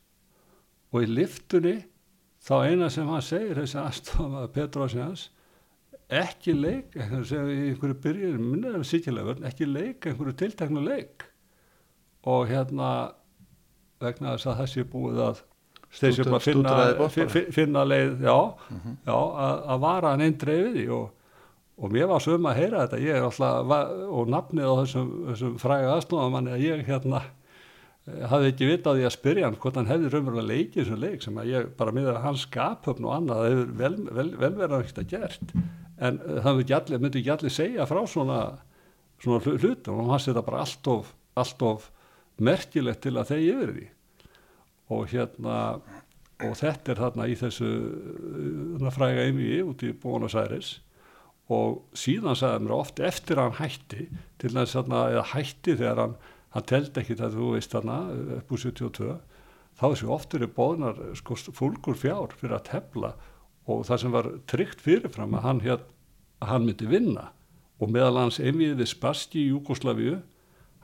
S2: og í liftunni þá eina sem hann segir þessi aðstofamennum Petrosjans ekki leik, einhverju byrjun, ekki leik einhverju tilteknu leik. Og hérna vegna þess að þessi búið að að finna, finna leið, já,
S1: Mhm.
S2: já að, að vara hann einn dreifið í og, og mér var söm að heyra þetta, ég er alltaf og nafnið á þessum, þessum fræga aðsnáðamanni að ég hérna eh, hafði ekki vitað því að spyrja hann hvort hann hefði raunverulega leikið þessum leik sem að ég bara miður að hans skaphöfn og annað hefur vel, vel, vel verið að ekkert að gert. En eh, það allir, myndi ekki allir segja frá svona, svona hlu- hlutum og hans er þetta bara allt of, allt of merkilegt til að þegi yfir því. Og hérna og þetta er þarna í þessu uh, fræga einvigi út í Bónus Æris og síðan sagði mér oft eftir að hann hætti til þess að hætti þegar hann, hann teldi ekki það þú veist þarna upp úr 72 þá þessu oft eru bóðnar sko, fólkur fjár fyrir að tefla. Og það sem var tryggt fyrirfram að hann, hér, að hann myndi vinna. Og meðal hans einvið við Spasti í Júkoslavíu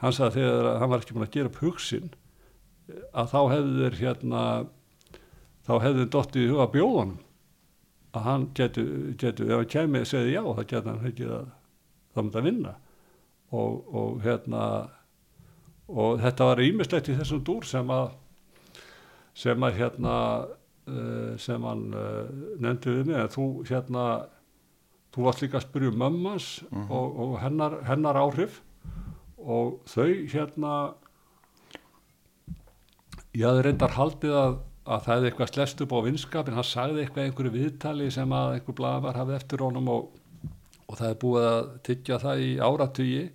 S2: hann sagði þegar hann var ekki búin að gera upp hugsin að þá hefðu þeir hérna þá hefðu þeir dottið í huga bjóðanum að hann getur, getur ef hann kemur og segði já þá getur hann ekki að það myndi að vinna og, og hérna og þetta var ímislegt í þessum dúr sem að sem að hérna uh, sem hann uh, nefndi við mig að þú hérna þú varst líka að spyrja um mömmans
S1: Mhm.
S2: og, og hennar, hennar áhrif og þau hérna ég hafði reyndar haldið að, að það hefði eitthvað slest upp á vinskapin hann sagði eitthvað einhverju viðtali sem að einhver blaðar hafði eftir honum og, og það er búið að tyggja það í áratugi.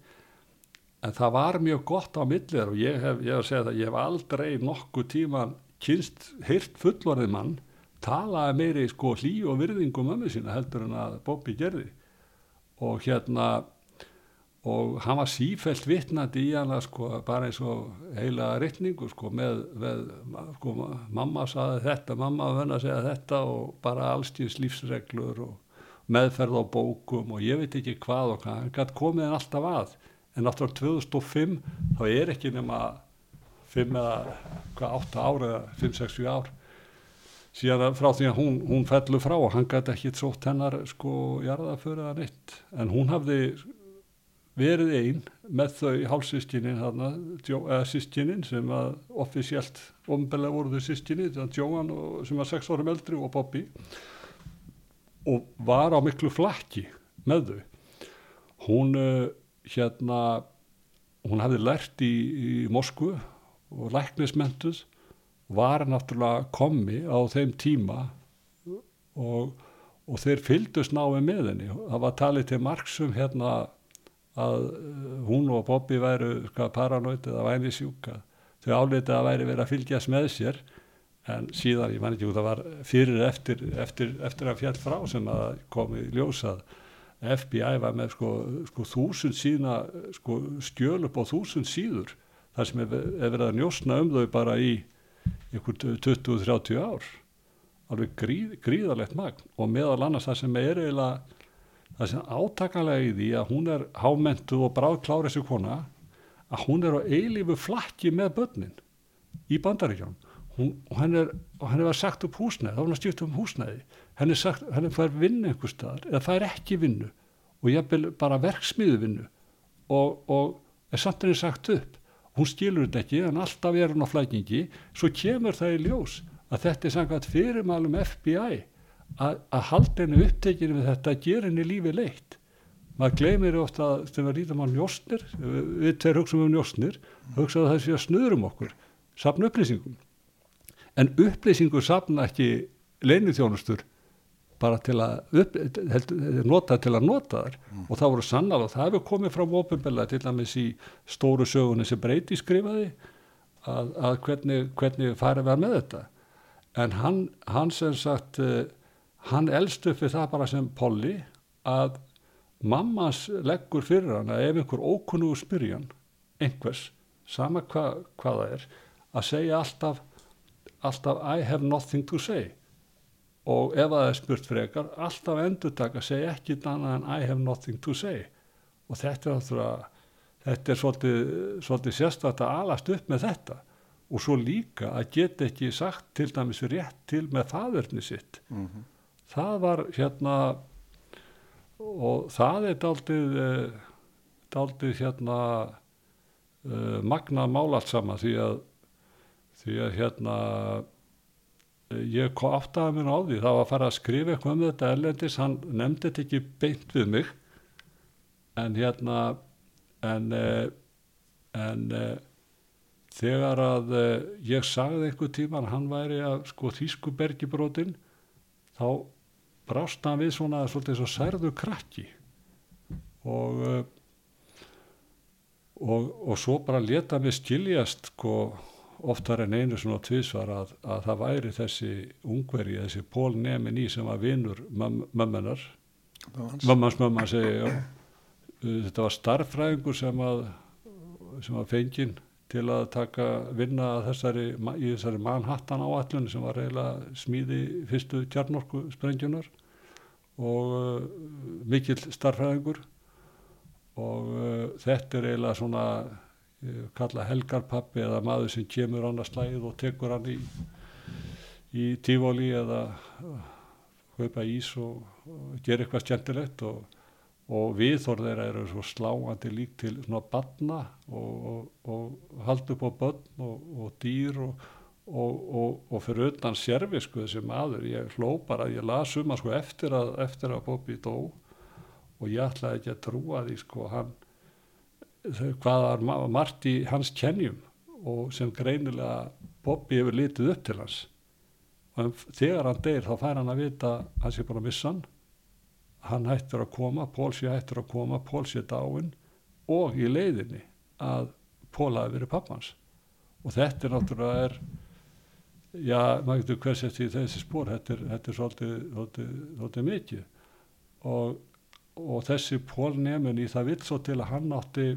S2: En það var mjög gott á millir og ég hef, ég hef segið það, ég hef aldrei nokkuð tíman kynst hýrt fullorðið mann talaði meiri sko hlý og virðingu mömmu sína heldur en að Bobby gerði. Og hérna og hann var sífælt vittnandi í hana sko, bara eins og heila rittningu sko, með, með sko, mamma saði þetta, mamma vönda að segja þetta og bara allstíðs lífsreglur og meðferð á bókum og ég veit ekki hvað og hvað, hann gæti komið en alltaf að. En náttúrulega 2005 þá er ekki nema 5 eða hvað 8 ár eða 5-6 ár síðan frá því að hún, hún fellur frá og hann gæti ekki trótt hennar sko jarðaföru eða neitt. En hún hafði verið einn með þau hálfsískinin sískinin sem að offisjált ofnbelga voru þau sískinin Johan sem var 6 árum eldri og Bobby. Og var á miklu flakki með þau. Hún uh, hérna hún hefði lært í, í Moskvu og læknismentuð var náttúrulega komi á þeim tíma og, og þeir fyldust náði með henni. Það var talið til margsum hérna að eh, hún og Bobby væru paranoid eða væni sjúka þau álítið að væri verið að fylgjast með sér en síðan, ég man ekki út að var fyrir eftir, eftir, eftir að fjall frá sem að komi ljósað FBI var með sko, sko þúsund sína sko skjöl upp á þúsund síður þar sem er verið að njósna um þau bara í ykkur 20-30 ár. Alveg gríð, gríðalegt magn. Og meðal annars það sem er eiginlega það sem átakanlega í því að hún er hámentuð og bráðklára þessu kona að hún er á eilífu flakki með börnin í bandaríkjum og henni er, var sagt upp húsnæði þá var hann stjórn um húsnæði. Henni, sagt, henni fær vinnu einhver staðar eða fær ekki vinnu og ég vil bara verksmiðu vinnu og, og er samt henni sagt upp. Hún skilur þetta ekki en alltaf er hann á flækingi. Svo kemur það í ljós að þetta er samkvæmt fyrirmælum FBI að, að halda henni upptekinu við þetta að gera henni lífi leitt. Maður gleymir ofta að þegar við lítum á njóstnir við tveir hugsaum um njóstnir hugsaðu það sé að snuðrum okkur sapna upplýsingum. En upplýsingur sapna ekki leinithjónustur bara til að upp, nota til að nota þar mm. og það voru sannal og það hefur komið frá ofinbella til dæmis í stóru sögunni sem breyti skrifaði að, að hvernig, hvernig farið var með þetta. En hann, hann sem sagt hann elst upp við það bara sem Polly að mammas leggur fyrir hann að ef einhver ókunnugu spyrjan einhvers, sama hva, hvað það er að segja alltaf alltaf I have nothing to say. Og ef það er spurt frekar alltaf endur taka að segja ekki annað en I have nothing to say. Og þetta er alltaf þetta er svolítið, svolítið sérstaklega að alast upp með þetta. Og svo líka að geta ekki sagt til dæmis rétt til með faðurni sitt. Mm -hmm það var hérna og það er daldið eh, daldið hérna uh, magna mál allt sama því að því að hérna eh, ég aftaði mér á því það var að fara að skrifa eitthvað um þetta erlendis, hann nefndi þetta ekki beint við mig en hérna en en þegar að ég sagði einhver tíman hann væri að sko þýskubergibrótin þá brást hann við svona svolítið svo særðu krakki. Og uh, og, og svo bara leta mig skiljast sko oftar en einu svona tvísvar að, að það væri þessi ungveri, þessi Pól Nemini sem var vinnur mömmunar mömmans mömman segi já. Þetta var starffræðingur sem að sem var fenginn til að taka vinna þessari, í þessari Manhattan áallun sem var eiginlega smíði fyrstu tjarnorku sprengjunar og uh, mikill starfræðingur og uh, þetta er eiginlega svona uh, kalla helgarpappi eða maður sem kemur annars slæð og tekur hann í, í tífóli eða höpa ís og, og gera eitthvað skemmtilegt og og viðþór þeirra eru svo sláandi lík til svona badna og, og, og halda upp á börn og, og dýr og fyrir utan sérfisku þessi maður, ég hló bara ég las um að sko eftir að, eftir að Bobby dó og ég ætlaði ekki að trúa því sko hann hvað var margt í hans kennjum og sem greinilega Bobby hefur litið upp til hans. Og þegar hann deyr þá fær hann að vita hans er bara að missa hann hann hættur að koma, Pólsi hættur að koma, Pólsi er dáin og í leiðinni að Pól hafi verið pappans og þetta er náttúrulega er, já, maður getur hvers eftir þessi spór, þetta er, þetta er svolítið, svolítið, svolítið mikið. Og, og þessi Pól nefn í það vill svo til að hann átti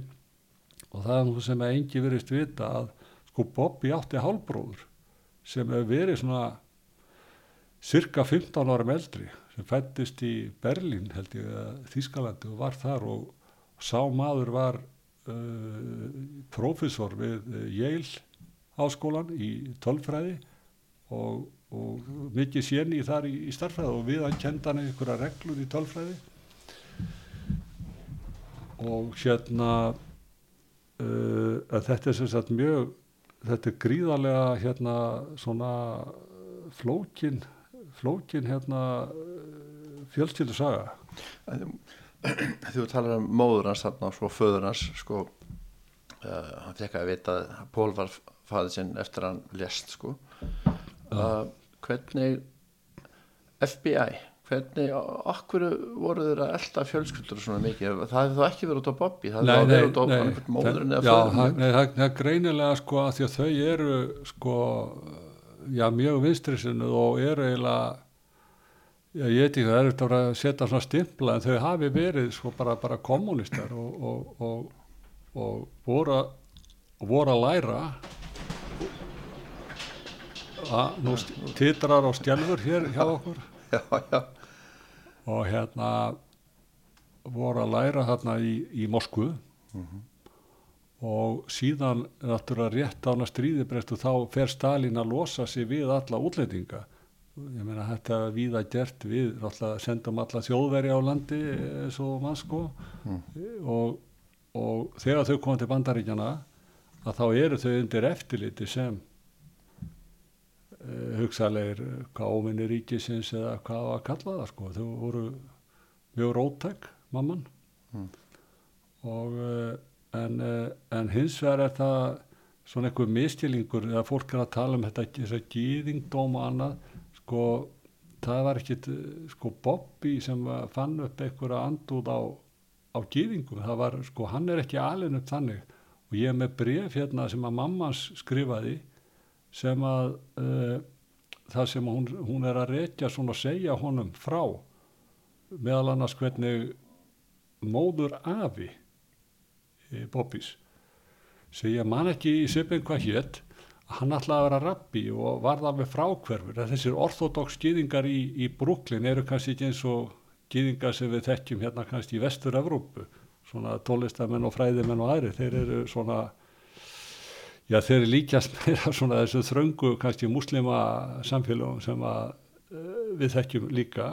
S2: og það er nú sem að engi verist vita að sko Bobby átti hálbróður sem hefur verið svona cirka 15 árum eldri sem fættist í Berlín held ég að Þískalandi og var þar og sá maður var uh, profesor við Yale háskólan í tölfræði og, og mikið séni þar í, í starfræði og við hann kenda hann einhverja reglur í tölfræði. Og hérna uh, þetta er sem sagt mjög þetta er gríðarlega hérna svona flókin flókin hérna fjölskyldu saga?
S1: Þú talar um móður hans þarna og svo föður hans sko. Uh, hann fekk að vita að Pól var fæðið sinn eftir hann lest sko. Uh, hvernig FBI hvernig, okkur voru þeir að elda fjölskyldur svona mikið, það hefði þá ekki verið út á Bobby, það hefði þá verið út á móðurinn eða
S2: föðurinn. Nei, það er greinilega sko að því að þau eru sko já, mjög vinstrisinu og eru eiginlega já, ég veit ekki, það er eftir að setja svona stimpla en þau hafi verið sko bara, bara kommunistar og, og, og, og voru, voru að læra að nú titrar á stjálfur hér hjá okkur. [LAUGHS]
S1: Já, já.
S2: Og hérna voru að læra þarna í, í Moskvu. Mm -hmm. og síðan náttúrulega rétt á hana stríðibrestu þá fer Stalin að losa sig við alla útlendinga ég meina þetta við að gert við náttúrulega sendum alla þjóðveri á landi eins og mann sko mm. og, og þegar þau komið til bandaríkjana að þá eru þau undir eftirliti sem uh, hugsalegir hvað óvinni ríkisins eða hvað að kalla það sko þau voru mjög rótæk mamman mm. og uh, en, uh, en hins vegar er það svona einhver mistilingur eða fólk er að tala um þetta gýðingdóm og annað sko það var ekkit sko Bobby sem fann upp einhverja andúð á, á gýðingum það var sko hann er ekki alveg upp þannig. Og ég er með bref hérna sem að mammans skrifaði sem að uh, það sem hún, hún er að reykja svona að segja honum frá. Meðal annars hvernig móður afi e, Bobbys segja mann ekki í söpinn hvað hétt hann ætlaði að vera rabbi og varða með frákverfur þessir orthodox gýðingar í, í Brooklyn eru kannski ekki eins og gýðingar sem við þekkjum hérna kannski í vestur-Evrópu svona tólistamenn og fræðimenn og aðri þeir eru svona já þeir eru líkjast meira svona þessu þröngu kannski muslima samfélagum sem að uh, við þekkjum líka.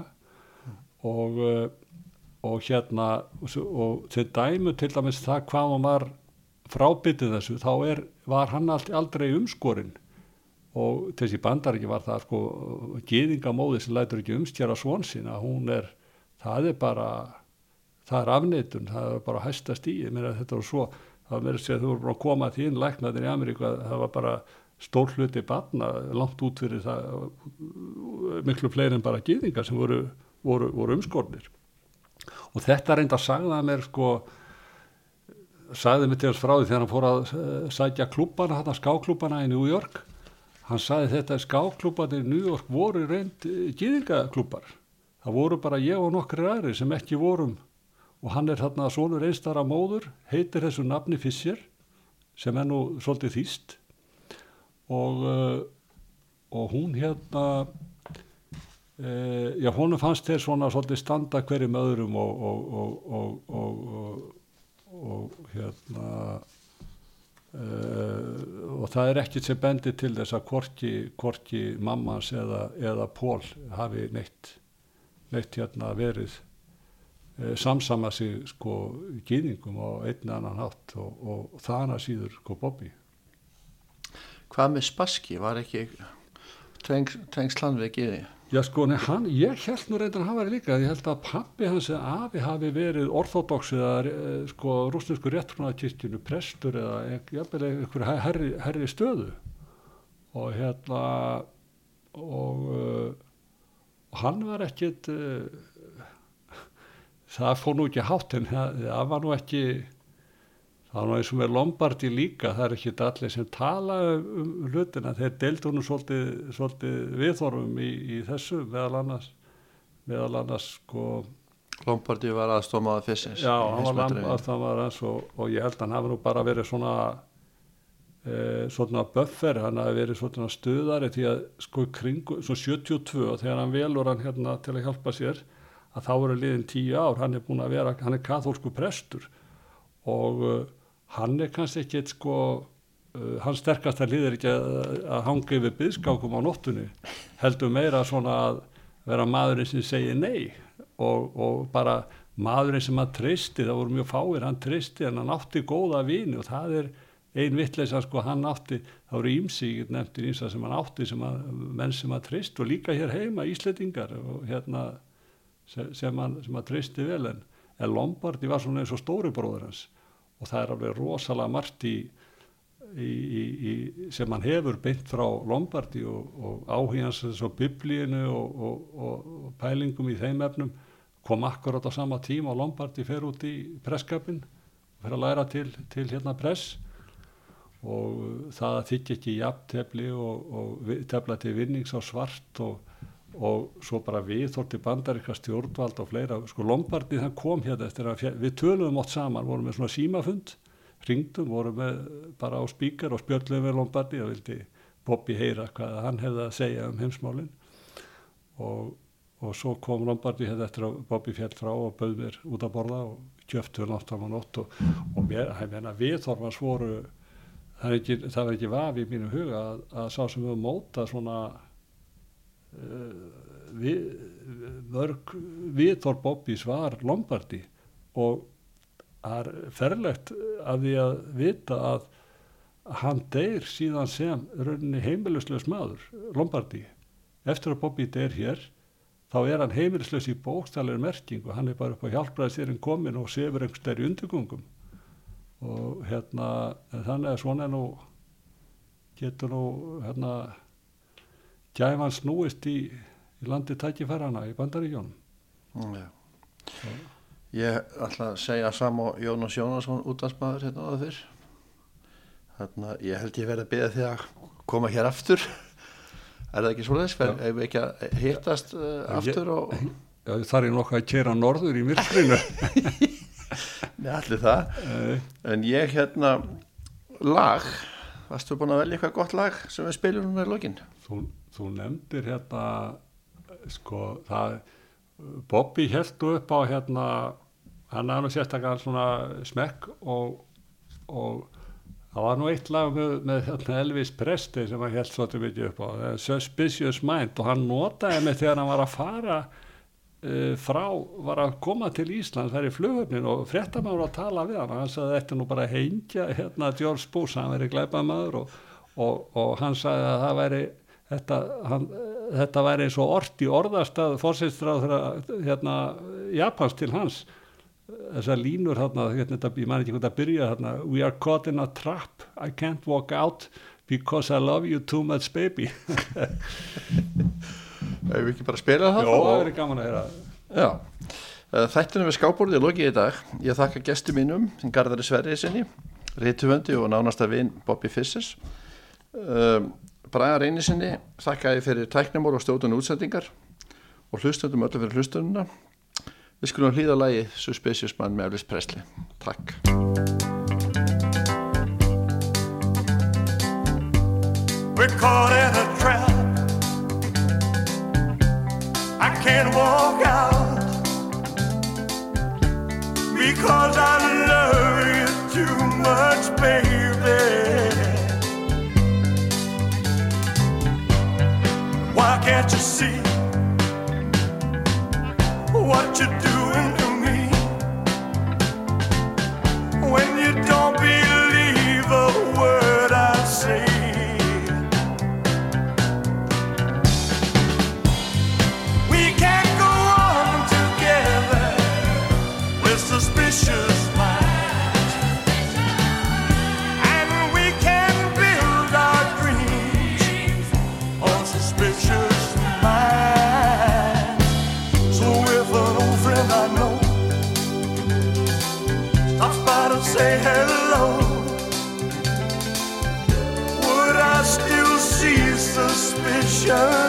S2: Og uh, og hérna og þeir dæmu til dæmis það hvað hann var frábyttið þessu þá er, var hann aldrei umskorinn? Og þessi bandar ekki var það sko geðingamóði sem lætur ekki umstjara svonsina hún er, það er bara það er afneitun, það er bara hæstast í, mér að þetta var svo það verður sér að þú voru að koma því inn læknaðir í Ameríku að það var bara stór hluti barna langt út fyrir það miklu fleiri en bara gýðingar sem voru, voru, voru umskornir. Og þetta reynda að sagða mér sko sagði mér til þess frá því þegar hann fór að eh, sækja klúbana, hann skáklúbana í New York. Hann sagði þetta skáklúbana í New York voru reynd eh, gýðingaklúbar það voru bara ég og nokkri aðri sem ekki vorum. Og hann er þarna svonur einstara móður, heitir þessu nafni Fischer sem er nú svolítið þýst. Og, uh, og hún hérna já honum fannst þeir svona svolítið standa hverjum öðrum og, og, og hérna uh, og það er ekkit sem bendir til þess að hvorki, hvorki mammans eða, eða Pól hafi neitt, neitt hérna verið Eh, samsama sig sko gýðingum og einn annan hátt og, og, og þana síður sko Bobby
S1: Hvað með Spassky? Var ekki tengslan við gýði?
S2: Já sko, nei, hann, ég held nú reyndan að hafa verið líka, ég held að pappi hans eða afi hafi verið orthodox eða eh, sko rúsnesku réttrúnaðkirkjunu prestur eða jafnvel einhver herri, herri stöðu. Og hérna og, uh, hann var ekkit uh, [LAUGHS] það fór nú ekki hátt en það var nú ekki það var nú eins og með Lombardi líka það er ekki allir sem tala um hlutina. Þeir deildu nú svolítið, svolítið viðþorfum í, í þessu meðal annars meðal annars sko
S1: Lombardi var aðstómaða fyrstins
S2: Já, hann var var eins og, og ég held að hann hafi nú bara verið svona e, svona buffer, hann hafi verið svona stuðari því að sko kringu, svo 72 þegar hann velur hann hérna til að hjálpa sér að þá eru liðin tíu ár, hann er búin að vera, hann er katholsku prestur. Og uh, hann er kannski ekki eitt sko uh, hans sterkasta lið er ekki að, að hanga yfir byðskákum á nóttunni heldur meira svona að vera maðurinn sem segir nei og, og bara maðurinn sem hann tristi, það voru mjög fáir hann tristi en hann átti góða vini og það er ein vittleisa sko hann átti, það voru ímsík nefndir ímsa sem hann átti sem að, menn sem að trist og líka hér heima Ísletingar og hérna sem, hann, hann tristi vel en, en Lombardi var svona eins og stóri bróður hans og það er alveg rosalega margt í, í, í, sem hann hefur beint frá Lombardi og, og áhíðans á biblíinu og, og, og pælingum í þeim efnum kom akkurat á sama tíma og Lombardi fer út í presskapin og fer að læra til, til hérna press. Og það þykki ekki jafntefli og tefla til vinnings á svart og svo bara við þórti bandaríkast stjórnvald og fleira, sko Lombardi það kom hérna eftir að við töluðum ótt saman, vorum með svona símafund ringdum, vorum með bara á spíkar og spjöldum við Lombardi og vildi Bobby heyra hvað hann hefði að segja um heimsmálinn og, og svo kom Lombardi hérna eftir að Bobby fjall frá og bauð mér út að borða og kjöftur nátt á mann ótt og, og mér, meina við þorfum að svoru það ekki, það er ekki vafi í mínu huga að, að sá sem við móta svona við, mörg viðþór Bobbys var Lombardi og það er ferlegt að því að vita að hann deyr síðan sem rauninni heimilislegs maður Lombardi. Eftir að Bobby deyr hér þá er hann heimilislegs í bókstælir merking og hann er bara upp á hjálpraði sér en komin og sefur einhver stær í undirgungum og hérna þannig að svona nú getur nú hérna gæfan snúist í, í landi tækifærana í bandaríkjónum
S1: ja. Ég ætla að segja sam og Jónas Jónasson útvarsmaður hérna á það fyrr. Þannig að ég held ég verið að beða því að koma hér aftur. Er það ekki svolítið ef við ekki að hittast uh, aftur og
S2: Já, þar er nokkuð að kera norður í myrkrinu. [LAUGHS]
S1: Nei, allir það. En ég hérna lag. Varstu búin að velja eitthvað gott lag sem við spiljum um í lokin?
S2: Þú þú nefndir hérna sko það Bobby heldu upp á hérna hann er nú sérstaklega svona smekk og, og það var nú eitt lag með, með hérna, Elvis Presley sem hann held svolítið mikið upp á Suspicious Mind og hann notaði mig þegar hann var að fara uh, frá, var að koma til Ísland þær í flugöfnin og fréttamáður að tala við hann, hann sagði þetta nú bara hengja hérna George Bush, hann veri glæpað maður og, og, og hann sagði að það væri þetta, hann, þetta væri eins og orti orðastað fórsinsstráð hérna, Japans til hans. Þessar línur hérna, hérna ég man ekki hvernig að byrja hérna we are caught in a trap, I can't walk out because I love you too much baby. [LAUGHS]
S1: Ef við ekki bara spila það?
S2: Jó, það verður gaman að hera
S1: Já. Þættinu við skábórið er lokið í dag. Ég þakka gestu mínum, Garðari Sverrið sinni Rituvöndi og nánasta vinn Bobby Fissers um, Braga reynisinni þakka ég fyrir tæknumór og stjóðun útsendingar og hlustundum öllu fyrir hlustununa við skulum hlýða lagi Suspicious Man með Elvis Presley. Takk.
S3: We're caught in a trap. I can't walk out Because I love you too much, baby Why can't you see what you're doing to me? When you don't believe
S1: show.